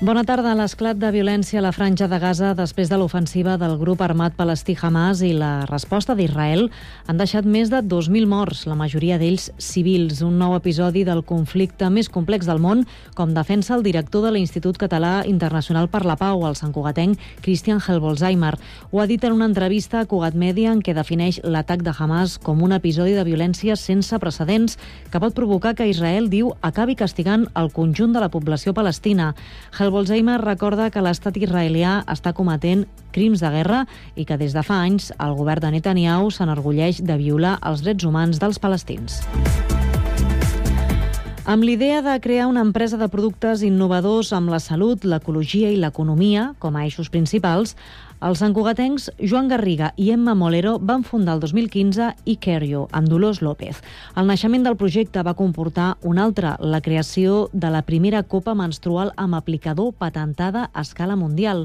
Bona tarda. L'esclat de violència a la franja de Gaza després de l'ofensiva del grup armat palestí Hamas i la resposta d'Israel han deixat més de 2.000 morts, la majoria d'ells civils. Un nou episodi del conflicte més complex del món, com defensa el director de l'Institut Català Internacional per la Pau, el santcugatenc Christian Helbolzheimer. Ho ha dit en una entrevista a Cugat Media en què defineix l'atac de Hamas com un episodi de violència sense precedents que pot provocar que Israel, diu, acabi castigant el conjunt de la població palestina. Hel Bolzheimer recorda que l'estat israelià està cometent crims de guerra i que des de fa anys el govern de Netanyahu s'enorgulleix de violar els drets humans dels palestins. Amb l'idea de crear una empresa de productes innovadors amb la salut, l'ecologia i l'economia com a eixos principals, els santcugatencs Joan Garriga i Emma Molero van fundar el 2015 Icario, amb Dolors López. El naixement del projecte va comportar un altre, la creació de la primera copa menstrual amb aplicador patentada a escala mundial.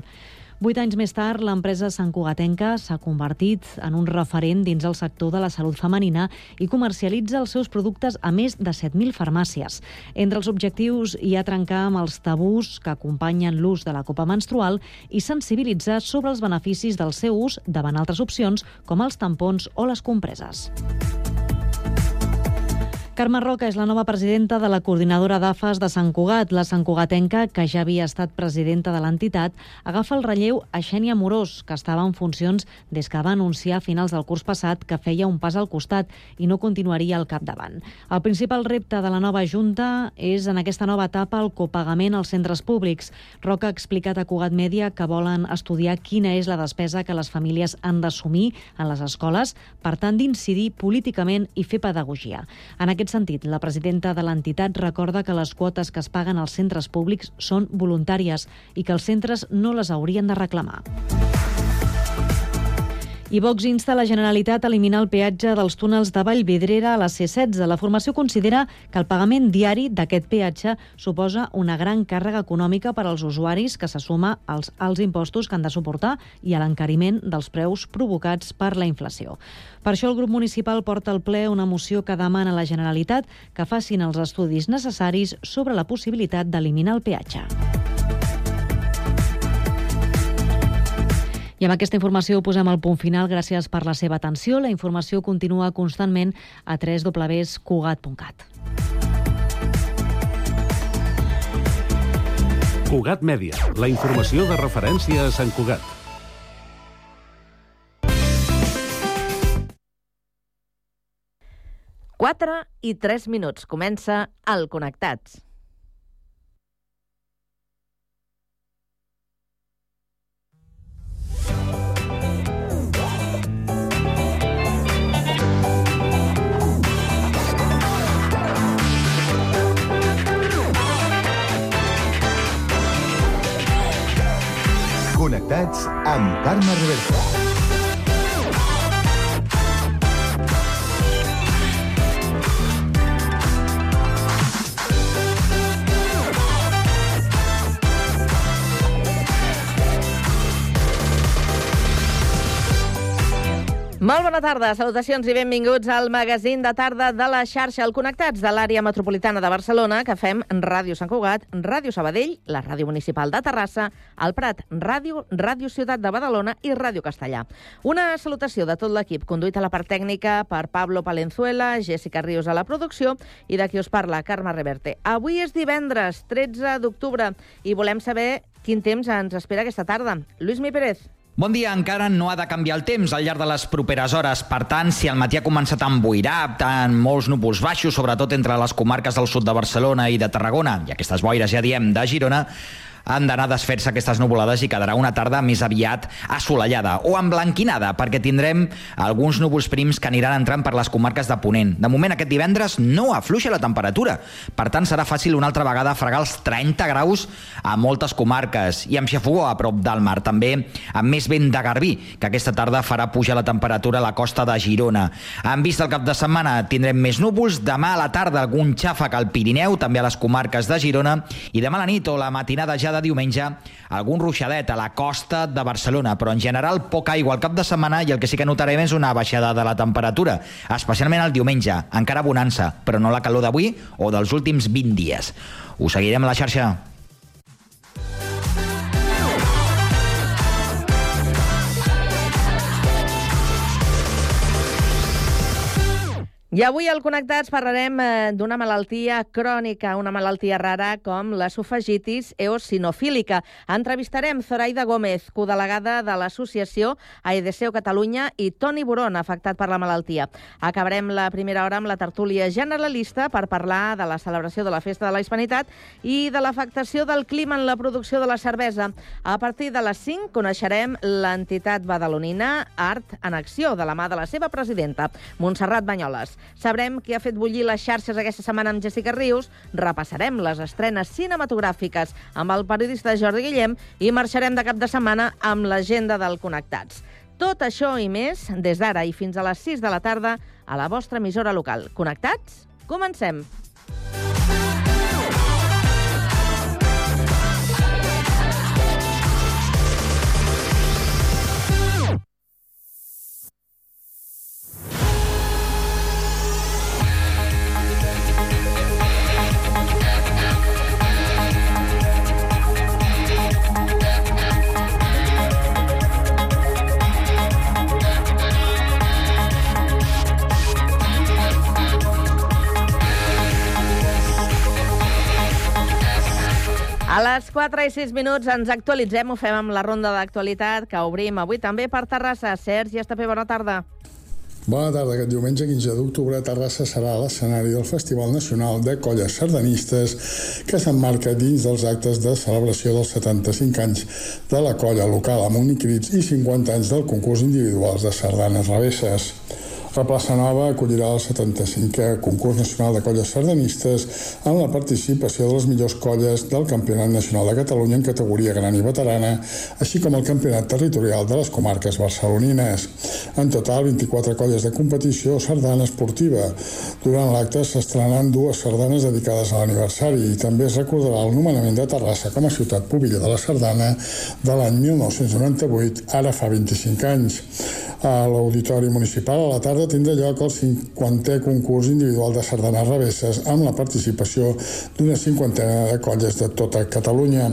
Vuit anys més tard, l'empresa Sant Cugatenca s'ha convertit en un referent dins el sector de la salut femenina i comercialitza els seus productes a més de 7.000 farmàcies. Entre els objectius hi ha trencar amb els tabús que acompanyen l'ús de la copa menstrual i sensibilitzar sobre els beneficis del seu ús davant altres opcions com els tampons o les compreses. Carme Roca és la nova presidenta de la coordinadora d'AFAS de Sant Cugat. La Sant Cugatenca, que ja havia estat presidenta de l'entitat, agafa el relleu a Xènia Morós, que estava en funcions des que va anunciar a finals del curs passat que feia un pas al costat i no continuaria al capdavant. El principal repte de la nova Junta és en aquesta nova etapa el copagament als centres públics. Roca ha explicat a Cugat Mèdia que volen estudiar quina és la despesa que les famílies han d'assumir en les escoles, per tant d'incidir políticament i fer pedagogia. En aquest aquest sentit, la presidenta de l'entitat recorda que les quotes que es paguen als centres públics són voluntàries i que els centres no les haurien de reclamar. I Vox insta la Generalitat a eliminar el peatge dels túnels de Vallvidrera a la C-16. La formació considera que el pagament diari d'aquest peatge suposa una gran càrrega econòmica per als usuaris que se suma als alts impostos que han de suportar i a l'encariment dels preus provocats per la inflació. Per això el grup municipal porta al ple una moció que demana a la Generalitat que facin els estudis necessaris sobre la possibilitat d'eliminar el peatge. I amb aquesta informació posem el punt final. Gràcies per la seva atenció. La informació continua constantment a www.cugat.cat. Cugat Mèdia, la informació de referència a Sant Cugat. Quatre i tres minuts. Comença el Connectats. Connectats amb Carme Reversa. Molt bona tarda, salutacions i benvinguts al magazín de tarda de la xarxa al Connectats de l'àrea metropolitana de Barcelona que fem Ràdio Sant Cugat, Ràdio Sabadell, la Ràdio Municipal de Terrassa, el Prat Ràdio, Ràdio Ciutat de Badalona i Ràdio Castellà. Una salutació de tot l'equip, conduït a la part tècnica per Pablo Palenzuela, Jessica Ríos a la producció i de qui us parla, Carme Reverte. Avui és divendres, 13 d'octubre, i volem saber quin temps ens espera aquesta tarda. Lluís Mi Pérez. Bon dia, encara no ha de canviar el temps al llarg de les properes hores. Per tant, si el matí ha començat a emboirar, tant molts núvols baixos, sobretot entre les comarques del sud de Barcelona i de Tarragona, i aquestes boires, ja diem, de Girona, han d'anar a desfer-se aquestes nuvolades i quedarà una tarda més aviat assolellada o emblanquinada, perquè tindrem alguns núvols prims que aniran entrant per les comarques de Ponent. De moment, aquest divendres no afluixa la temperatura. Per tant, serà fàcil una altra vegada fregar els 30 graus a moltes comarques i amb xafogó a prop del mar. També amb més vent de Garbí, que aquesta tarda farà pujar la temperatura a la costa de Girona. En vista el cap de setmana tindrem més núvols. Demà a la tarda algun xàfec al Pirineu, també a les comarques de Girona. I demà a la nit o la matinada ja de diumenge algun ruixadet a la costa de Barcelona, però en general poca aigua al cap de setmana i el que sí que notarem és una baixada de la temperatura, especialment el diumenge, encara bonança, però no la calor d'avui o dels últims 20 dies. Ho seguirem a la xarxa. I avui al Connectats parlarem eh, d'una malaltia crònica, una malaltia rara com la sofagitis eosinofílica. Entrevistarem Zoraida Gómez, codelegada de l'associació AEDCO Catalunya i Toni Boron, afectat per la malaltia. Acabarem la primera hora amb la tertúlia generalista per parlar de la celebració de la Festa de la Hispanitat i de l'afectació del clima en la producció de la cervesa. A partir de les 5 coneixerem l'entitat badalonina Art en Acció, de la mà de la seva presidenta, Montserrat Banyoles. Sabrem qui ha fet bullir les xarxes aquesta setmana amb Jessica Rius, repassarem les estrenes cinematogràfiques amb el periodista Jordi Guillem i marxarem de cap de setmana amb l'agenda del Connectats. Tot això i més, des d'ara i fins a les 6 de la tarda, a la vostra emissora local. Connectats? Comencem! A les 4 i 6 minuts ens actualitzem, ho fem amb la ronda d'actualitat que obrim avui també per Terrassa. Sergi Estapé, bona tarda. Bona tarda. Aquest diumenge 15 d'octubre Terrassa serà l'escenari del Festival Nacional de Colles Sardanistes que s'emmarca dins dels actes de celebració dels 75 anys de la colla local amb unicrits i 50 anys del concurs individuals de sardanes revesses. La plaça Nova acollirà el 75è concurs nacional de colles sardanistes amb la participació de les millors colles del Campionat Nacional de Catalunya en categoria gran i veterana, així com el Campionat Territorial de les comarques barcelonines. En total, 24 colles de competició sardana esportiva. Durant l'acte s'estrenaran dues sardanes dedicades a l'aniversari i també es recordarà el nomenament de Terrassa com a ciutat pública de la sardana de l'any 1998, ara fa 25 anys. A l'Auditori Municipal a la tarda tindrà lloc el 50è concurs individual de sardanes revesses amb la participació d'una cinquantena de colles de tota Catalunya.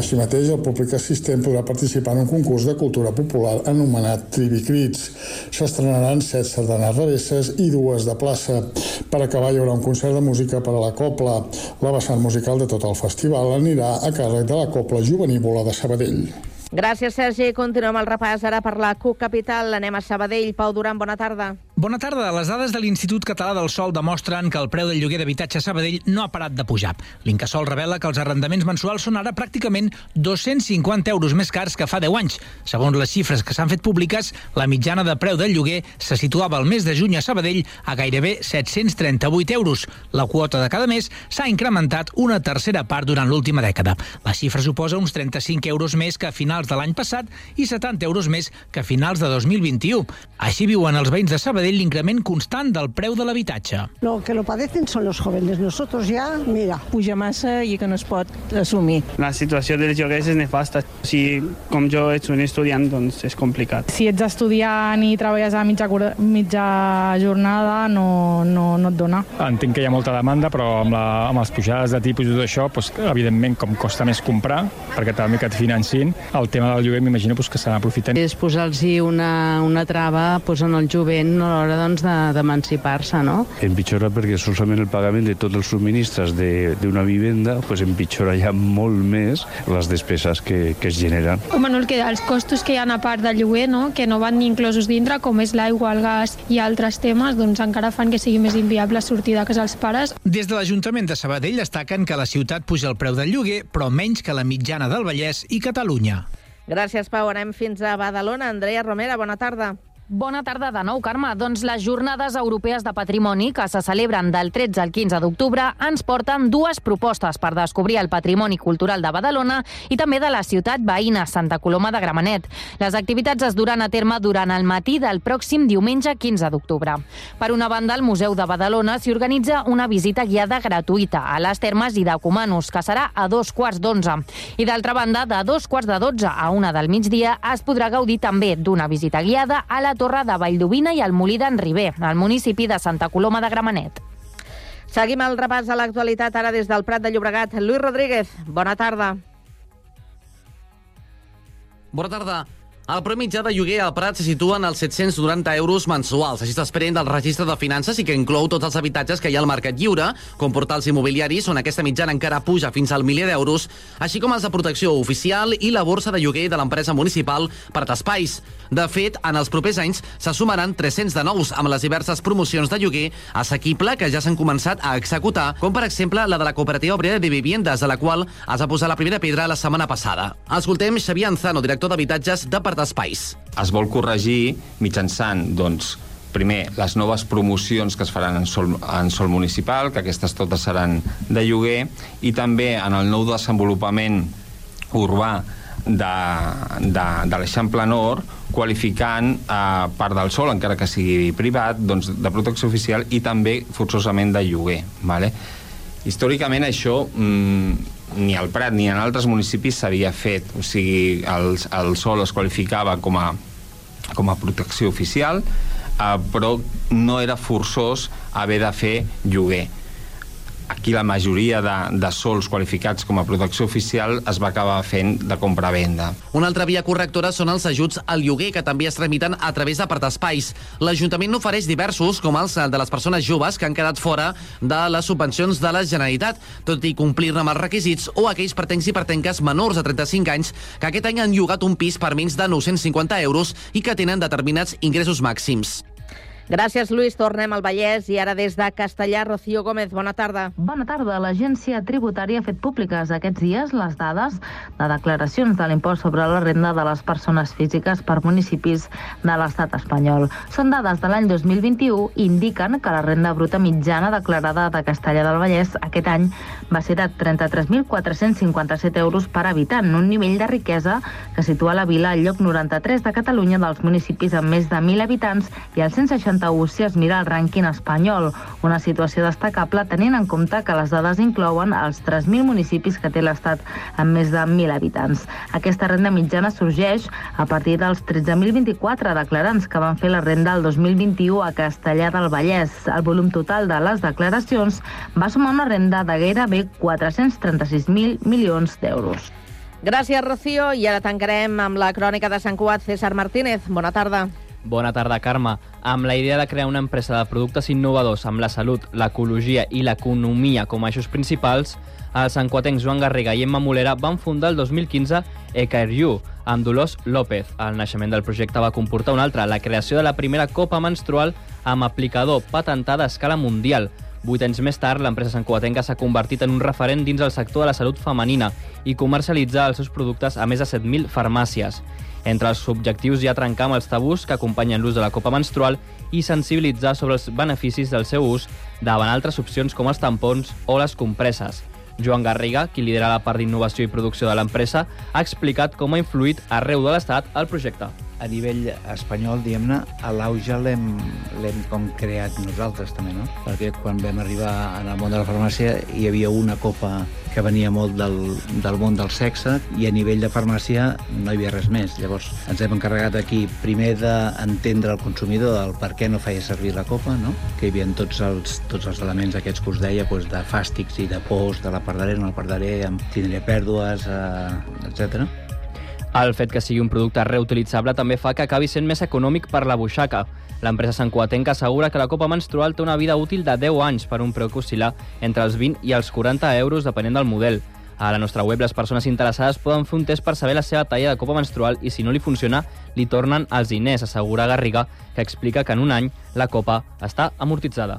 Així mateix, el públic assistent podrà participar en un concurs de cultura popular anomenat Tribicrits. S'estrenaran set sardanes revesses i dues de plaça. Per acabar, hi haurà un concert de música per a la Copla. La vessant musical de tot el festival anirà a càrrec de la Copla Juvenívola de Sabadell. Gràcies, Sergi. Continuem el repàs ara per la CUC Capital. Anem a Sabadell. Pau Duran, bona tarda. Bona tarda. Les dades de l'Institut Català del Sol demostren que el preu del lloguer d'habitatge a Sabadell no ha parat de pujar. L'Incasol revela que els arrendaments mensuals són ara pràcticament 250 euros més cars que fa 10 anys. Segons les xifres que s'han fet públiques, la mitjana de preu del lloguer se situava el mes de juny a Sabadell a gairebé 738 euros. La quota de cada mes s'ha incrementat una tercera part durant l'última dècada. La xifra suposa uns 35 euros més que a finals de l'any passat i 70 euros més que a finals de 2021. Així viuen els veïns de Sabadell l'increment constant del preu de l'habitatge. Lo que lo padecen son los jóvenes. Nosotros ya, mira. Puja massa i que no es pot assumir. La situació dels lloguers és nefasta. Si, com jo, ets un estudiant, doncs és complicat. Si ets estudiant i treballes a mitja, mitja jornada, no, no, no et dona. Entenc que hi ha molta demanda, però amb, la, amb les pujades de tipus i tot això, doncs, evidentment, com costa més comprar, perquè també que et financin, el tema del lloguer m'imagino doncs, que se n'aprofiten. És posar-los una, una trava pues, en el jovent l'hora doncs, d'emancipar-se, no? Empitjora perquè solament el pagament de tots els subministres d'una vivenda pues, empitjora ja molt més les despeses que, que es generen. Bueno, el que, els costos que hi ha a part del lloguer, no? que no van ni inclosos dintre, com és l'aigua, el gas i altres temes, doncs encara fan que sigui més inviable sortir de casa als pares. Des de l'Ajuntament de Sabadell destaquen que la ciutat puja el preu del lloguer, però menys que la mitjana del Vallès i Catalunya. Gràcies, Pau. Anem fins a Badalona. Andrea Romera, bona tarda. Bona tarda de nou, Carme. Doncs les Jornades Europees de Patrimoni, que se celebren del 13 al 15 d'octubre, ens porten dues propostes per descobrir el patrimoni cultural de Badalona i també de la ciutat veïna, Santa Coloma de Gramenet. Les activitats es duran a terme durant el matí del pròxim diumenge 15 d'octubre. Per una banda, al Museu de Badalona s'hi organitza una visita guiada gratuïta a les termes i de Comanos, que serà a dos quarts d'onze. I d'altra banda, de dos quarts de dotze a una del migdia es podrà gaudir també d'una visita guiada a la Torre de Valldovina i al Molí d'en Ribé, al municipi de Santa Coloma de Gramenet. Seguim el repàs a l'actualitat ara des del Prat de Llobregat. Lluís Rodríguez, bona tarda. Bona tarda. El preu mitjà de lloguer al Prat se situa en els 790 euros mensuals. Així s'esperen del registre de finances i que inclou tots els habitatges que hi ha al mercat lliure, com portals immobiliaris, on aquesta mitjana encara puja fins al miler d'euros, així com els de protecció oficial i la borsa de lloguer de l'empresa municipal Prat Espais. De fet, en els propers anys se sumaran 300 de nous amb les diverses promocions de lloguer assequible que ja s'han començat a executar, com per exemple la de la Cooperativa Obrera de Viviendes, de la qual es va posar la primera pedra la setmana passada. Escoltem Xavier Anzano, director d'habitatges de Part d'Espais. Es vol corregir mitjançant, doncs, primer, les noves promocions que es faran en sol, en sol municipal, que aquestes totes seran de lloguer, i també en el nou desenvolupament urbà de, de, de l'Eixample Nord, qualificant eh, part del sol, encara que sigui privat, doncs, de protecció oficial i també forçosament de lloguer. Vale? Històricament això mm, ni al Prat ni en altres municipis s'havia fet, o sigui, el, el sol es qualificava com a, com a protecció oficial, eh, però no era forçós haver de fer lloguer aquí la majoria de, de sols qualificats com a protecció oficial es va acabar fent de compra-venda. Una altra via correctora són els ajuts al lloguer, que també es tramiten a través de Espais. L'Ajuntament n'ofereix diversos, com els de les persones joves que han quedat fora de les subvencions de la Generalitat, tot i complir-ne amb els requisits, o aquells pretencs i pretenques menors de 35 anys que aquest any han llogat un pis per menys de 950 euros i que tenen determinats ingressos màxims. Gràcies, Lluís. Tornem al Vallès i ara des de Castellà, Rocío Gómez. Bona tarda. Bona tarda. L'Agència Tributària ha fet públiques aquests dies les dades de declaracions de l'impost sobre la renda de les persones físiques per municipis de l'estat espanyol. Són dades de l'any 2021 i indiquen que la renda bruta mitjana declarada de Castellà del Vallès aquest any va ser de 33.457 euros per habitant, un nivell de riquesa que situa la vila al lloc 93 de Catalunya dels municipis amb més de 1.000 habitants i al 160 61 si es mira el rànquing espanyol, una situació destacable tenint en compte que les dades inclouen els 3.000 municipis que té l'Estat amb més de 1.000 habitants. Aquesta renda mitjana sorgeix a partir dels 13.024 declarants que van fer la renda el 2021 a Castellà del Vallès. El volum total de les declaracions va sumar una renda de gairebé 436.000 milions d'euros. Gràcies, Rocío. I ara tancarem amb la crònica de Sant Cuat. César Martínez, bona tarda. Bona tarda, Carme. Amb la idea de crear una empresa de productes innovadors amb la salut, l'ecologia i l'economia com a eixos principals, els enquatencs Joan Garriga i Emma Molera van fundar el 2015 ECARU, amb Dolors López. El naixement del projecte va comportar un altre, la creació de la primera copa menstrual amb aplicador patentada a escala mundial. Vuit anys més tard, l'empresa santcuatenca s'ha convertit en un referent dins el sector de la salut femenina i comercialitza els seus productes a més de 7.000 farmàcies. Entre els objectius hi ha trencar amb els tabús que acompanyen l'ús de la copa menstrual i sensibilitzar sobre els beneficis del seu ús davant altres opcions com els tampons o les compresses. Joan Garriga, qui lidera la part d'innovació i producció de l'empresa, ha explicat com ha influït arreu de l'Estat el projecte a nivell espanyol, diguem-ne, l'auge l'hem com creat nosaltres també, no? Perquè quan vam arribar en el món de la farmàcia hi havia una copa que venia molt del, del món del sexe i a nivell de farmàcia no hi havia res més. Llavors ens hem encarregat aquí primer d'entendre el consumidor del per què no feia servir la copa, no? que hi havia tots els, tots els elements aquests que us deia, doncs, de fàstics i de pors, de la pardaré, no la pardaré, tindré pèrdues, eh, etc. El fet que sigui un producte reutilitzable també fa que acabi sent més econòmic per la buixaca. L'empresa Santcuatenca assegura que la copa menstrual té una vida útil de 10 anys per un preu que oscil·la entre els 20 i els 40 euros depenent del model. A la nostra web les persones interessades poden fer un test per saber la seva talla de copa menstrual i si no li funciona li tornen els diners, assegura Garriga, que explica que en un any la copa està amortitzada.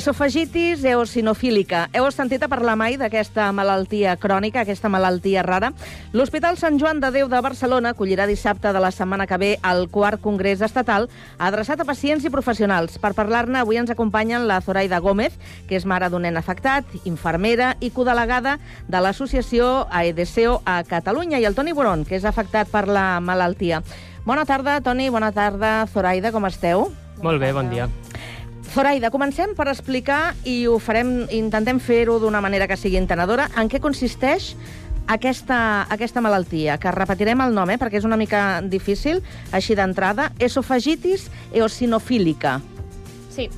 Esofagitis eosinofílica. Heu sentit a parlar mai d'aquesta malaltia crònica, aquesta malaltia rara? L'Hospital Sant Joan de Déu de Barcelona acollirà dissabte de la setmana que ve el quart congrés estatal adreçat a pacients i professionals. Per parlar-ne, avui ens acompanyen la Zoraida Gómez, que és mare d'un nen afectat, infermera i codelegada de l'associació AEDSEO a Catalunya, i el Toni Boron, que és afectat per la malaltia. Bona tarda, Toni, bona tarda, Zoraida, com esteu? Molt bé, bon dia. Zoraida, comencem per explicar, i ho farem, intentem fer-ho d'una manera que sigui entenedora, en què consisteix aquesta, aquesta malaltia, que repetirem el nom, eh, perquè és una mica difícil, així d'entrada, esofagitis eosinofílica. Sí.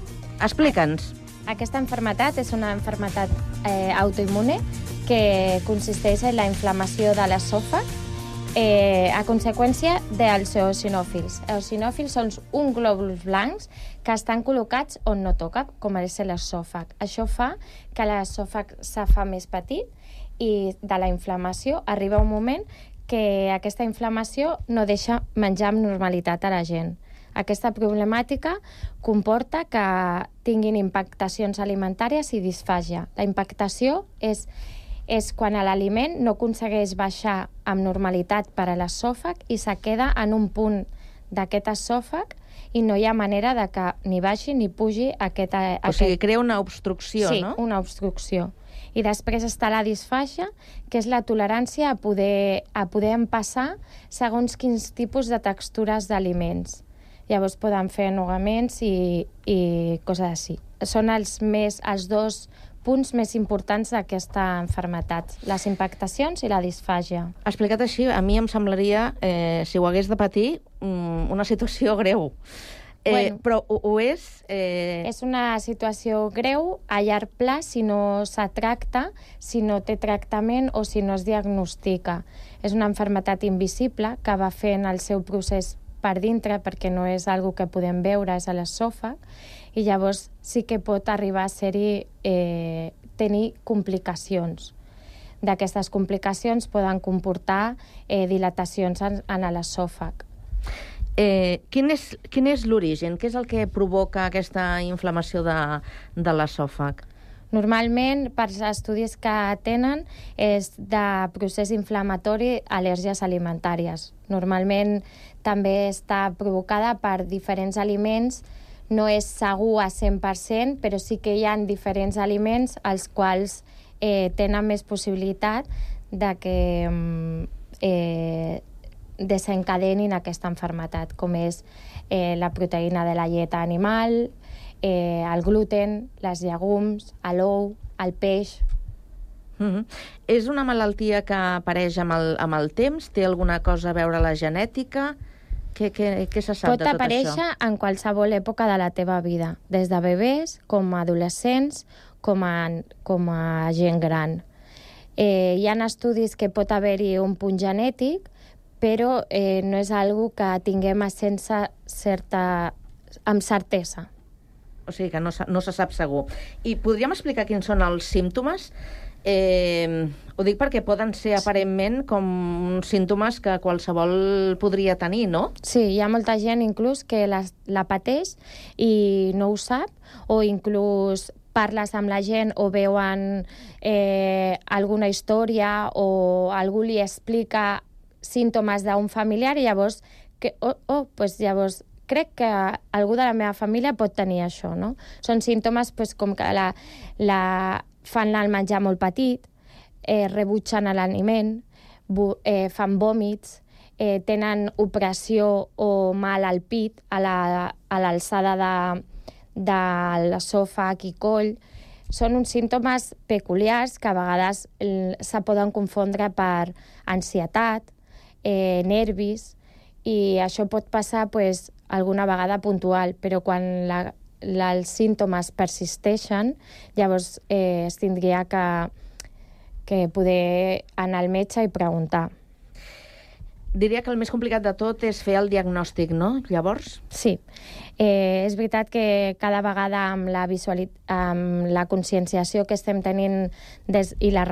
Explica'ns. Aquesta enfermetat és una enfermetat eh, autoimmune que consisteix en la inflamació de l'esòfag eh, a conseqüència dels eosinòfils. Eosinòfils són un glòbuls blancs que estan col·locats on no toca, com és l'esòfag. Això fa que l'esòfag se fa més petit i de la inflamació arriba un moment que aquesta inflamació no deixa menjar amb normalitat a la gent. Aquesta problemàtica comporta que tinguin impactacions alimentàries i disfàgia. La impactació és és quan l'aliment no aconsegueix baixar amb normalitat per a l'esòfag i se queda en un punt d'aquest esòfag i no hi ha manera de que ni baixi ni pugi aquest... O sigui, crea una obstrucció, sí, no? Sí, una obstrucció. I després està la disfàgia, que és la tolerància a poder, a poder empassar segons quins tipus de textures d'aliments. Llavors poden fer ennugaments i, i coses així. Són els, més, els dos punts més importants d'aquesta enfermetat, les impactacions i la disfàgia. Explicat així, a mi em semblaria, eh, si ho hagués de patir, mm, una situació greu. Eh, Bueno. però ho, ho és... Eh... És una situació greu a llarg pla si no se tracta, si no té tractament o si no es diagnostica. És una enfermetat invisible que va fent el seu procés per dintre perquè no és algo que podem veure, és a l'esòfag, i llavors sí que pot arribar a ser-hi eh, tenir complicacions. D'aquestes complicacions poden comportar eh, dilatacions en, en l'esòfag. Eh, quin és, quin és l'origen? Què és el que provoca aquesta inflamació de, de l'esòfag? Normalment, per estudis que tenen, és de procés inflamatori al·lèrgies alimentàries. Normalment també està provocada per diferents aliments, no és segur a 100%, però sí que hi ha diferents aliments als quals eh, tenen més possibilitat de que mm, eh, desencadenin aquesta enfermetat, com és eh, la proteïna de la llet animal, eh, el gluten, les llegums, l'ou, el peix... Mm -hmm. És una malaltia que apareix amb el, amb el temps? Té alguna cosa a veure la genètica? Què, què, què se sap Pot de tot aparèixer això? en qualsevol època de la teva vida, des de bebès, com a adolescents, com a, com a gent gran. Eh, hi ha estudis que pot haver-hi un punt genètic, però eh, no és algo que tinguem sense certa, amb certesa. O sigui que no, no se sap segur. I podríem explicar quins són els símptomes? Eh, ho dic perquè poden ser aparentment com símptomes que qualsevol podria tenir, no? Sí, hi ha molta gent inclús que la, la pateix i no ho sap, o inclús parles amb la gent o veuen eh, alguna història o algú li explica símptomes d'un familiar i llavors, que, oh, oh, pues llavors crec que algú de la meva família pot tenir això, no? Són símptomes pues, com que la, la, fan el menjar molt petit, eh, rebutgen l'aliment, eh, fan vòmits, eh, tenen opressió o mal al pit a l'alçada la, a de, de l'esòfag i coll, són uns símptomes peculiars que a vegades se poden confondre per ansietat, eh, nervis, i això pot passar pues, alguna vegada puntual, però quan la, la, els símptomes persisteixen, llavors eh, es tindria que, que poder anar al metge i preguntar. Diria que el més complicat de tot és fer el diagnòstic, no? Llavors? Sí. Eh, és veritat que cada vegada amb la, amb la conscienciació que estem tenint des, i, la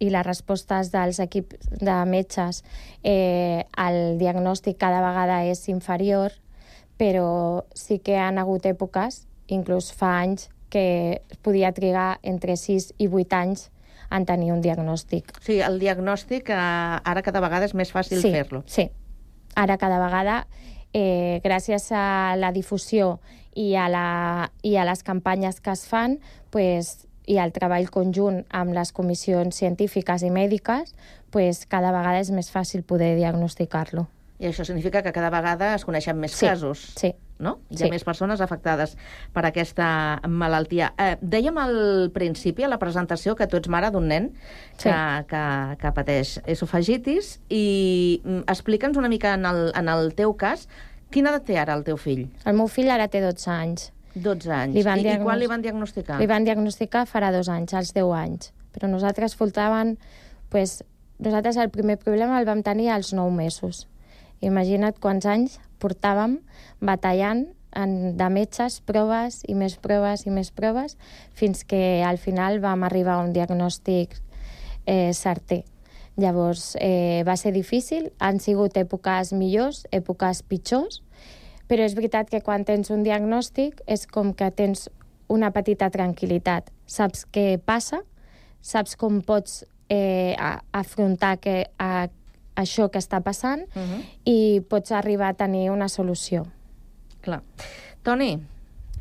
i les respostes dels equips de metges, eh, el diagnòstic cada vegada és inferior, però sí que han hagut èpoques, inclús fa anys, que podia trigar entre 6 i 8 anys en tenir un diagnòstic. Sigui, el diagnòstic eh, ara cada vegada és més fàcil sí, fer-lo. Sí, ara cada vegada, eh, gràcies a la difusió i a, la, i a les campanyes que es fan, pues, i al treball conjunt amb les comissions científiques i mèdiques, pues, cada vegada és més fàcil poder diagnosticar-lo. I això significa que cada vegada es coneixen més sí, casos. Sí. No? Hi ha Sí. més persones afectades per aquesta malaltia. Eh, dèiem al principi, a la presentació, que tu ets mare d'un nen que, Sí. que, que pateix esofagitis i mm, explica'ns una mica en el, en el teu cas quina edat té ara el teu fill? El meu fill ara té 12 anys. 12 anys. Li van I, I quan li van diagnosticar? Li van diagnosticar farà dos anys, als 10 anys. Però nosaltres faltaven... Pues, nosaltres el primer problema el vam tenir als 9 mesos. Imagina't quants anys portàvem batallant en, de metges, proves i més proves i més proves, fins que al final vam arribar a un diagnòstic eh, certer. Llavors, eh, va ser difícil, han sigut èpoques millors, èpoques pitjors, però és veritat que quan tens un diagnòstic és com que tens una petita tranquil·litat. Saps què passa, saps com pots eh, afrontar que, a, això que està passant Uh -huh. i pots arribar a tenir una solució. Clar. Toni,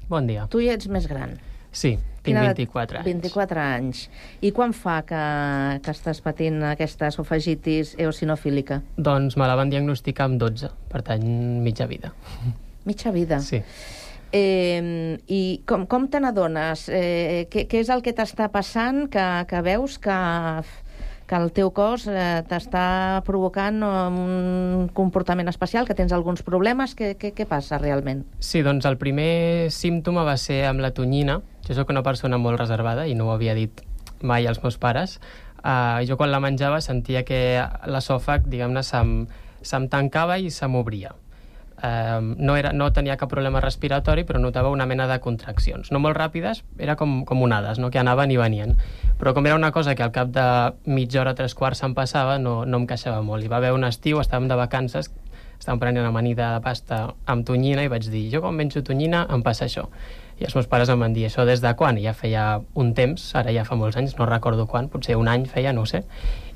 Bon dia. tu ja ets més gran. Sí, tinc Quina edat? 24 anys. 24 anys. I quan fa que, que estàs patint aquesta esofagitis eosinofílica? Doncs me la van diagnosticar amb 12, per tant, mitja vida. Mitja vida? Sí. Eh, I com, com te n'adones? Eh, què, què és el que t'està passant que, que veus que, que el teu cos eh, t'està provocant un comportament especial, que tens alguns problemes? Què, què, què passa realment? Sí, doncs el primer símptoma va ser amb la tonyina. Jo sóc una persona molt reservada i no ho havia dit mai als meus pares. Uh, jo quan la menjava sentia que l'esòfag, diguem-ne, se'm, se'm tancava i se m'obria. Uh, no, era, no tenia cap problema respiratori, però notava una mena de contraccions. No molt ràpides, era com, com onades, no? que anaven i venien. Però com era una cosa que al cap de mitja hora, tres quarts se'm passava, no, no em queixava molt. Hi va haver un estiu, estàvem de vacances, estàvem prenent amanida de pasta amb tonyina i vaig dir, jo quan menjo tonyina em passa això. I els meus pares em van dir, això des de quan? I ja feia un temps, ara ja fa molts anys, no recordo quan, potser un any feia, no sé.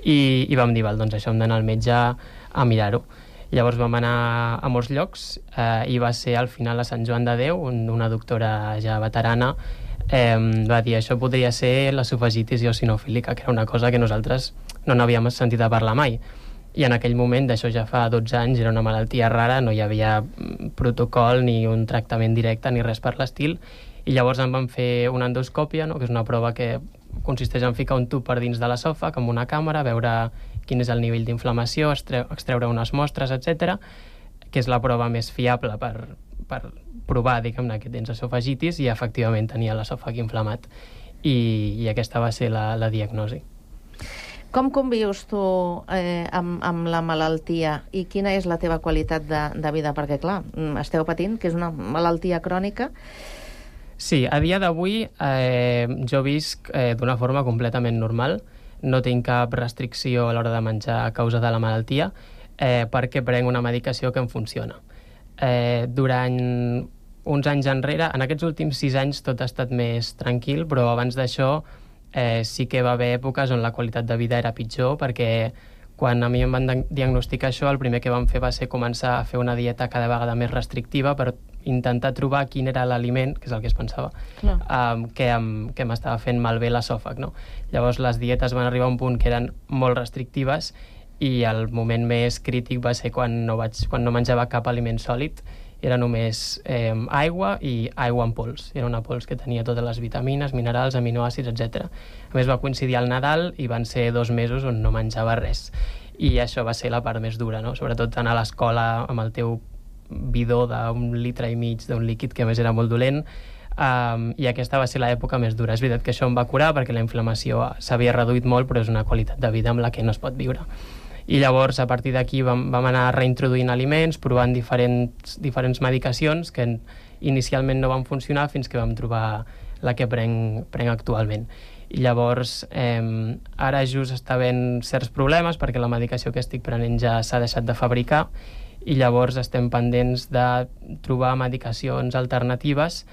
I, i vam dir, val, doncs això hem d'anar al metge a mirar-ho. Llavors vam anar a molts llocs eh, i va ser al final a Sant Joan de Déu, un, una doctora ja veterana, eh, va dir això podria ser l'esofagitis eosinofílica, que era una cosa que nosaltres no n'havíem sentit a parlar mai. I en aquell moment, d'això ja fa 12 anys, era una malaltia rara, no hi havia mm, protocol ni un tractament directe ni res per l'estil, i llavors em van fer una endoscòpia, no? que és una prova que consisteix en ficar un tub per dins de l'esòfag amb una càmera, veure quin és el nivell d'inflamació, extre extreure unes mostres, etc, que és la prova més fiable per, per provar, diguem-ne, que tens esofagitis i efectivament tenia l'esòfag inflamat. I, I aquesta va ser la, la diagnosi. Com convius tu eh, amb, amb la malaltia i quina és la teva qualitat de, de vida? Perquè, clar, esteu patint, que és una malaltia crònica. Sí, a dia d'avui eh, jo visc eh, d'una forma completament normal. No tinc cap restricció a l'hora de menjar a causa de la malaltia eh, perquè prenc una medicació que em funciona. Eh, durant uns anys enrere, en aquests últims sis anys tot ha estat més tranquil, però abans d'això eh, sí que va haver èpoques on la qualitat de vida era pitjor perquè quan a mi em van diagnosticar això, el primer que vam fer va ser començar a fer una dieta cada vegada més restrictiva per intentar trobar quin era l'aliment, que és el que es pensava, Clar. um, que, em, que m'estava fent malbé l'esòfag. No? Llavors les dietes van arribar a un punt que eren molt restrictives i el moment més crític va ser quan no, vaig, quan no menjava cap aliment sòlid, era només eh, aigua i aigua en pols. Era una pols que tenia totes les vitamines, minerals, aminoàcids, etc. A més, va coincidir al Nadal i van ser dos mesos on no menjava res. I això va ser la part més dura, no? Sobretot anar a l'escola amb el teu bidó d'un litre i mig d'un líquid que més era molt dolent um, i aquesta va ser l'època més dura. És veritat que això em va curar perquè la inflamació s'havia reduït molt però és una qualitat de vida amb la que no es pot viure. I llavors, a partir d'aquí, vam, vam anar reintroduint aliments, provant diferents, diferents medicacions que inicialment no van funcionar fins que vam trobar la que prenc, prenc actualment. I llavors, eh, ara just està havent certs problemes perquè la medicació que estic prenent ja s'ha deixat de fabricar i llavors estem pendents de trobar medicacions alternatives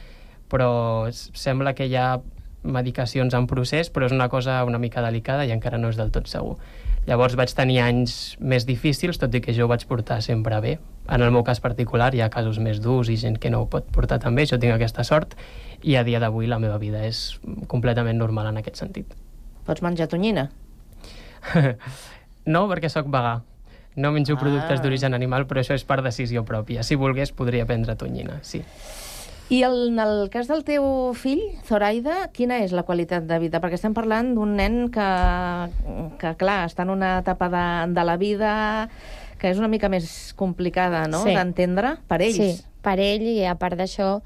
però sembla que hi ha medicacions en procés, però és una cosa una mica delicada i encara no és del tot segur. Llavors vaig tenir anys més difícils, tot i que jo ho vaig portar sempre bé. En el meu cas particular hi ha casos més durs i gent que no ho pot portar tan bé, jo tinc aquesta sort, i a dia d'avui la meva vida és completament normal en aquest sentit. Pots menjar tonyina? no, perquè sóc vegà. No menjo Ah. productes d'origen animal, però això és per decisió pròpia. Si volgués, podria prendre tonyina, sí. I el, en el cas del teu fill, Zoraida, quina és la qualitat de vida? Perquè estem parlant d'un nen que, que, clar, està en una etapa de, de la vida que és una mica més complicada, no?, Sí. d'entendre per ells. Sí, per ell i a part d'això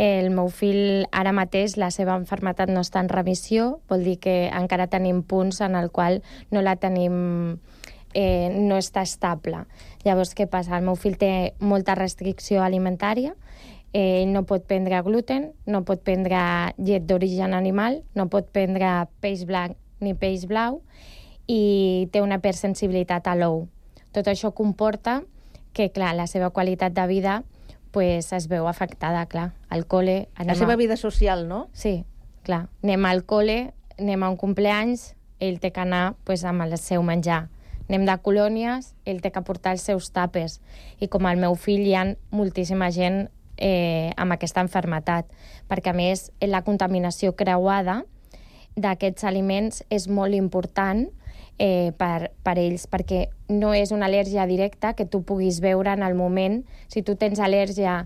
el meu fill ara mateix la seva enfermetat no està en remissió, vol dir que encara tenim punts en el qual no la tenim eh, no està estable. Llavors, què passa? El meu fill té molta restricció alimentària, eh, ell no pot prendre gluten, no pot prendre llet d'origen animal, no pot prendre peix blanc ni peix blau i té una hipersensibilitat a l'ou. Tot això comporta que, clar, la seva qualitat de vida pues, es veu afectada, clar. Al col·le... La anem seva a- vida social, no? Sí, clar. Anem al col·le, anem a un compleanys, ell té que anar pues, amb el seu menjar. Anem de colònies, ell té que portar els seus tapes. I com al meu fill hi ha moltíssima gent eh, amb aquesta enfermetat, perquè a més la contaminació creuada d'aquests aliments és molt important eh, per, per ells, perquè no és una al·lèrgia directa que tu puguis veure en el moment. Si tu tens al·lèrgia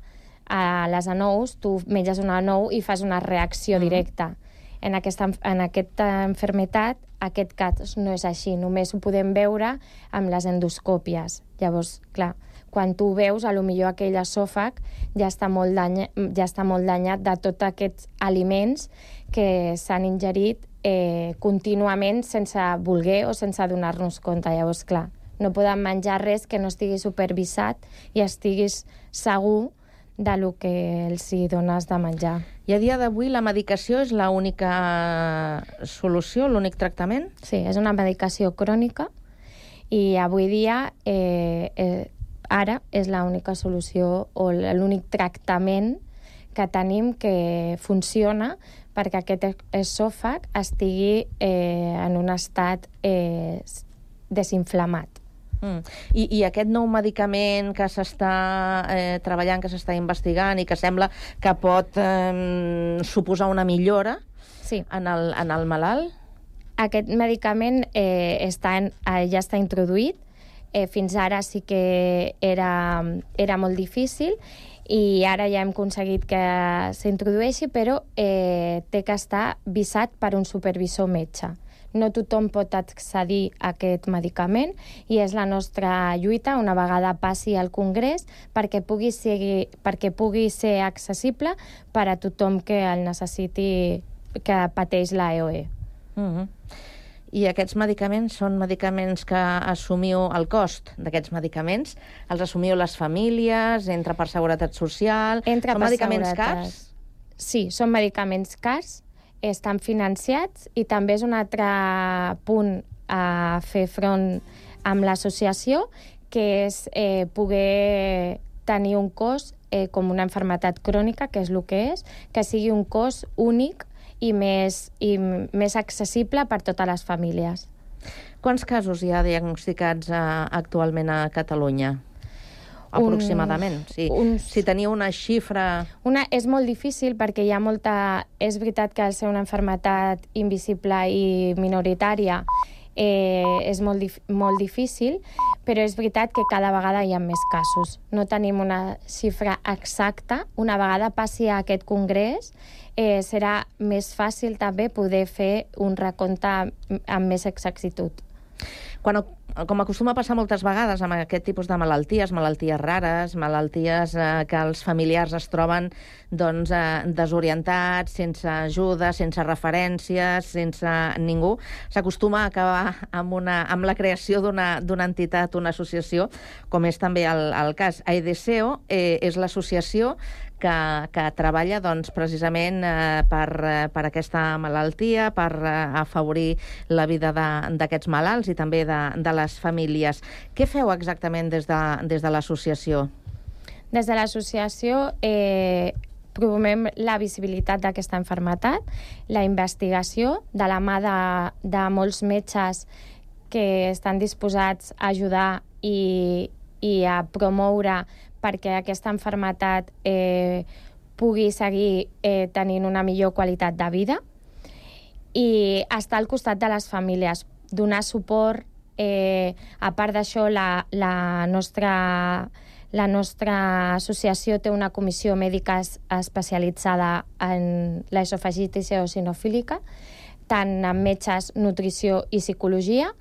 a les anous, tu menges una anou i fas una reacció directa. En aquesta, en aquesta enfermetat, aquest cas no és així, només ho podem veure amb les endoscòpies. Llavors, clar, quan tu veus, a lo millor aquell esòfag ja està molt, danya, ja està molt danyat de tots aquests aliments que s'han ingerit eh, contínuament sense voler o sense donar-nos compte. Llavors, clar, no podem menjar res que no estigui supervisat i estiguis segur de lo que els hi dones de menjar. I a dia d'avui la medicació és l'única solució, l'únic tractament? Sí, és una medicació crònica i avui dia eh, eh, ara és l'única solució o l'únic tractament que tenim que funciona perquè aquest esòfag estigui eh, en un estat eh, desinflamat. Mm. I, I aquest nou medicament que s'està eh, treballant, que s'està investigant i que sembla que pot eh, suposar una millora sí. en, el, en el malalt? Aquest medicament eh, està en, eh, ja està introduït. Eh, fins ara sí que era, era molt difícil i ara ja hem aconseguit que s'introdueixi, però eh, té que estar visat per un supervisor metge. No tothom pot accedir a aquest medicament i és la nostra lluita una vegada passi al Congrés perquè pugui, ser, perquè pugui ser accessible per a tothom que el necessiti, que pateix la E EOE. Mm -hmm. I aquests medicaments són medicaments que assumiu el cost d'aquests medicaments? Els assumiu les famílies, entra per seguretat social? Entra són per medicaments cars? sí, són medicaments cars, estan financiats i també és un altre punt a fer front amb l'associació, que és eh, poder tenir un cos eh, com una enfermetat crònica, que és el que és, que sigui un cos únic i més, i més accessible per totes les famílies. Quants casos hi ha diagnosticats eh, actualment a Catalunya? Aproximadament, sí. uns- Si teniu una xifra... Una, és molt difícil perquè hi ha molta... És veritat que al ser una enfermetat invisible i minoritària eh, és molt, dif molt difícil, però és veritat que cada vegada hi ha més casos. No tenim una xifra exacta. Una vegada passi a aquest congrés, eh, serà més fàcil també poder fer un recompte amb, amb més exactitud. Quan, com acostuma a passar moltes vegades amb aquest tipus de malalties, malalties rares, malalties eh, que els familiars es troben doncs, eh, desorientats, sense ajuda, sense referències, sense ningú, s'acostuma a acabar amb, una, amb la creació d'una entitat, una associació, com és també el, el cas. AEDCO eh, és l'associació que, que treballa doncs, precisament eh, per, eh, per aquesta malaltia, per eh, afavorir la vida d'aquests malalts i també de, de les famílies. Què feu exactament des de, des de l'associació? Des de l'associació eh, promovem la visibilitat d'aquesta enfermetat, la investigació de la mà de, de molts metges que estan disposats a ajudar i, i a promoure perquè aquesta enfermetat eh, pugui seguir eh, tenint una millor qualitat de vida i estar al costat de les famílies, donar suport. Eh, a part d'això, la, la, nostra, la nostra associació té una comissió mèdica es- especialitzada en l'esofagitis eosinofílica, tant en metges, nutrició i psicologia,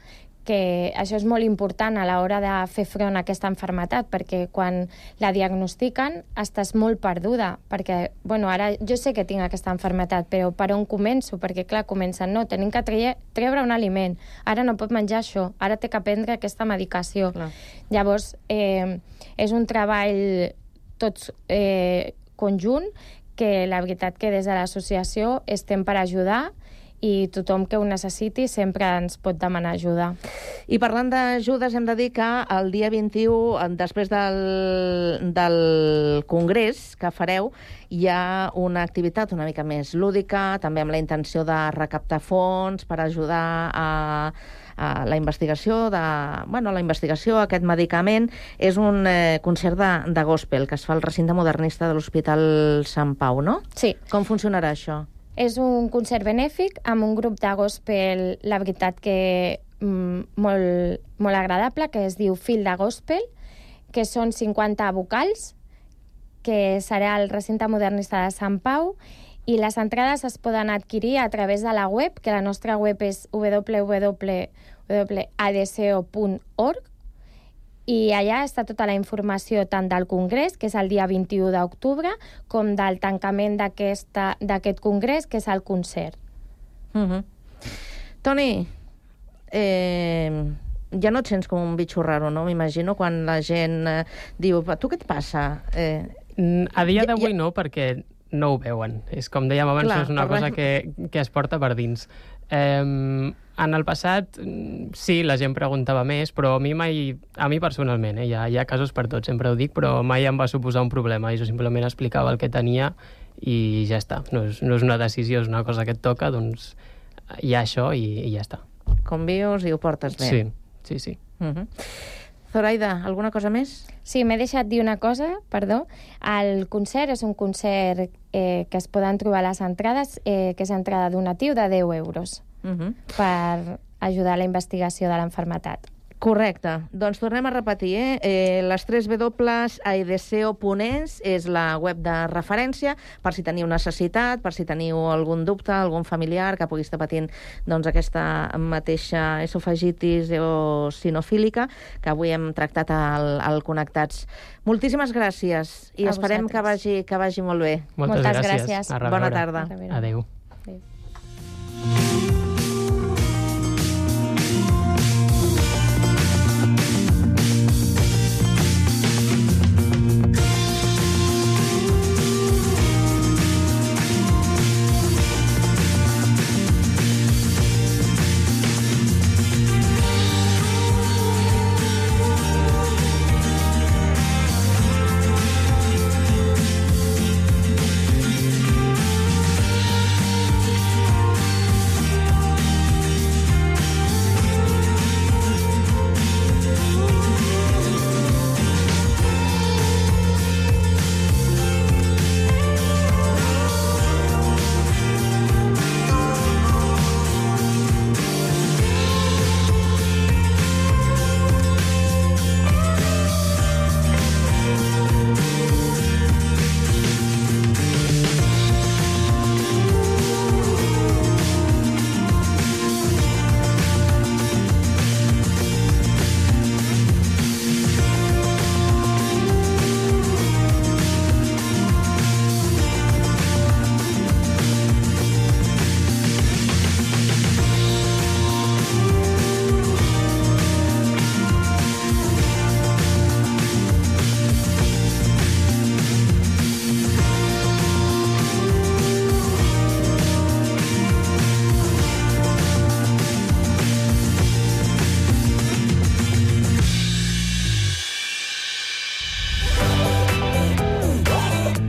que això és molt important a l'hora de fer front a aquesta enfermetat, perquè quan la diagnostiquen estàs molt perduda, perquè, bueno, ara jo sé que tinc aquesta enfermetat, però per on començo? Perquè, clar, comencen, no, tenim que treure, treure un aliment, ara no pot menjar això, ara té que prendre aquesta medicació. Clar. Llavors, eh, és un treball tots eh, conjunt que la veritat que des de l'associació estem per ajudar i tothom que ho necessiti sempre ens pot demanar ajuda. I parlant d'ajudes, hem de dir que el dia 21, eh, després del, del congrés que fareu, hi ha una activitat una mica més lúdica, també amb la intenció de recaptar fons per ajudar a, a la investigació de, bueno, la investigació, aquest medicament, és un eh, concert de, de gospel que es fa al recinte modernista de l'Hospital Sant Pau, no? Sí. Com funcionarà això? És un concert benèfic amb un grup de gospel, la veritat que mm, molt, molt agradable, que es diu Fil de Gospel, que són 50 vocals, que serà al recinte modernista de Sant Pau, i les entrades es poden adquirir a través de la web, que la nostra web és www.adco.org, i allà està tota la informació tant del congrés, que és el dia 21 d'octubre, com del tancament d'aquesta- d'aquest congrés, que és el concert. Uh -huh. Toni, eh, ja no et sents com un bitxo raro, no? M'imagino quan la gent eh, diu, "Va, tu què et passa? Eh, Mm, A dia Ja- d'avui no, perquè no ho veuen. És com dèiem abans, Clar, és una cosa que, que es porta per dins. Eh, en el passat, sí, la gent preguntava més, però a mi mai, a mi personalment, eh, hi, ha, hi ha casos per tot, sempre ho dic, però mai em va suposar un problema. Jo simplement explicava el que tenia i ja està. No és, no és una decisió, és una cosa que et toca, doncs hi ha això i, i ja està. convius i ho portes bé. Sí, sí, sí. Uh -huh. Zoraida, alguna cosa més? Sí, m'he deixat dir una cosa, perdó. El concert és un concert eh, que es poden trobar a les entrades, eh, que és entrada donatiu de 10 euros Uh -huh. per ajudar a la investigació de l'enfermetat. Correcte. Doncs tornem a repetir, eh? eh les 3 W aideseo.es és la web de referència per si teniu necessitat, per si teniu algun dubte, algun familiar que pugui estar patint doncs, aquesta mateixa esofagitis o sinofílica que avui hem tractat al, al Connectats. Moltíssimes gràcies i A esperem que vosaltres. vagi, que vagi molt bé. Moltes, Moltes gràcies. gràcies. Bona tarda. Adéu.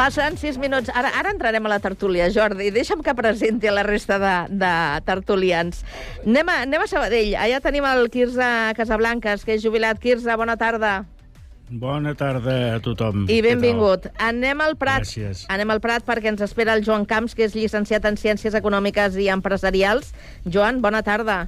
Passen 6 minuts. Ara, ara entrarem a la tertúlia, Jordi. Deixa'm que presenti a la resta de, de tertulians. Anem a, anem a Sabadell. Allà tenim el Quirze Casablanques, que és jubilat. Quirze, bona tarda. Bona tarda a tothom. I benvingut. Anem al Prat. Gràcies. Anem al Prat perquè ens espera el Joan Camps, que és llicenciat en Ciències Econòmiques i Empresarials. Joan, bona tarda.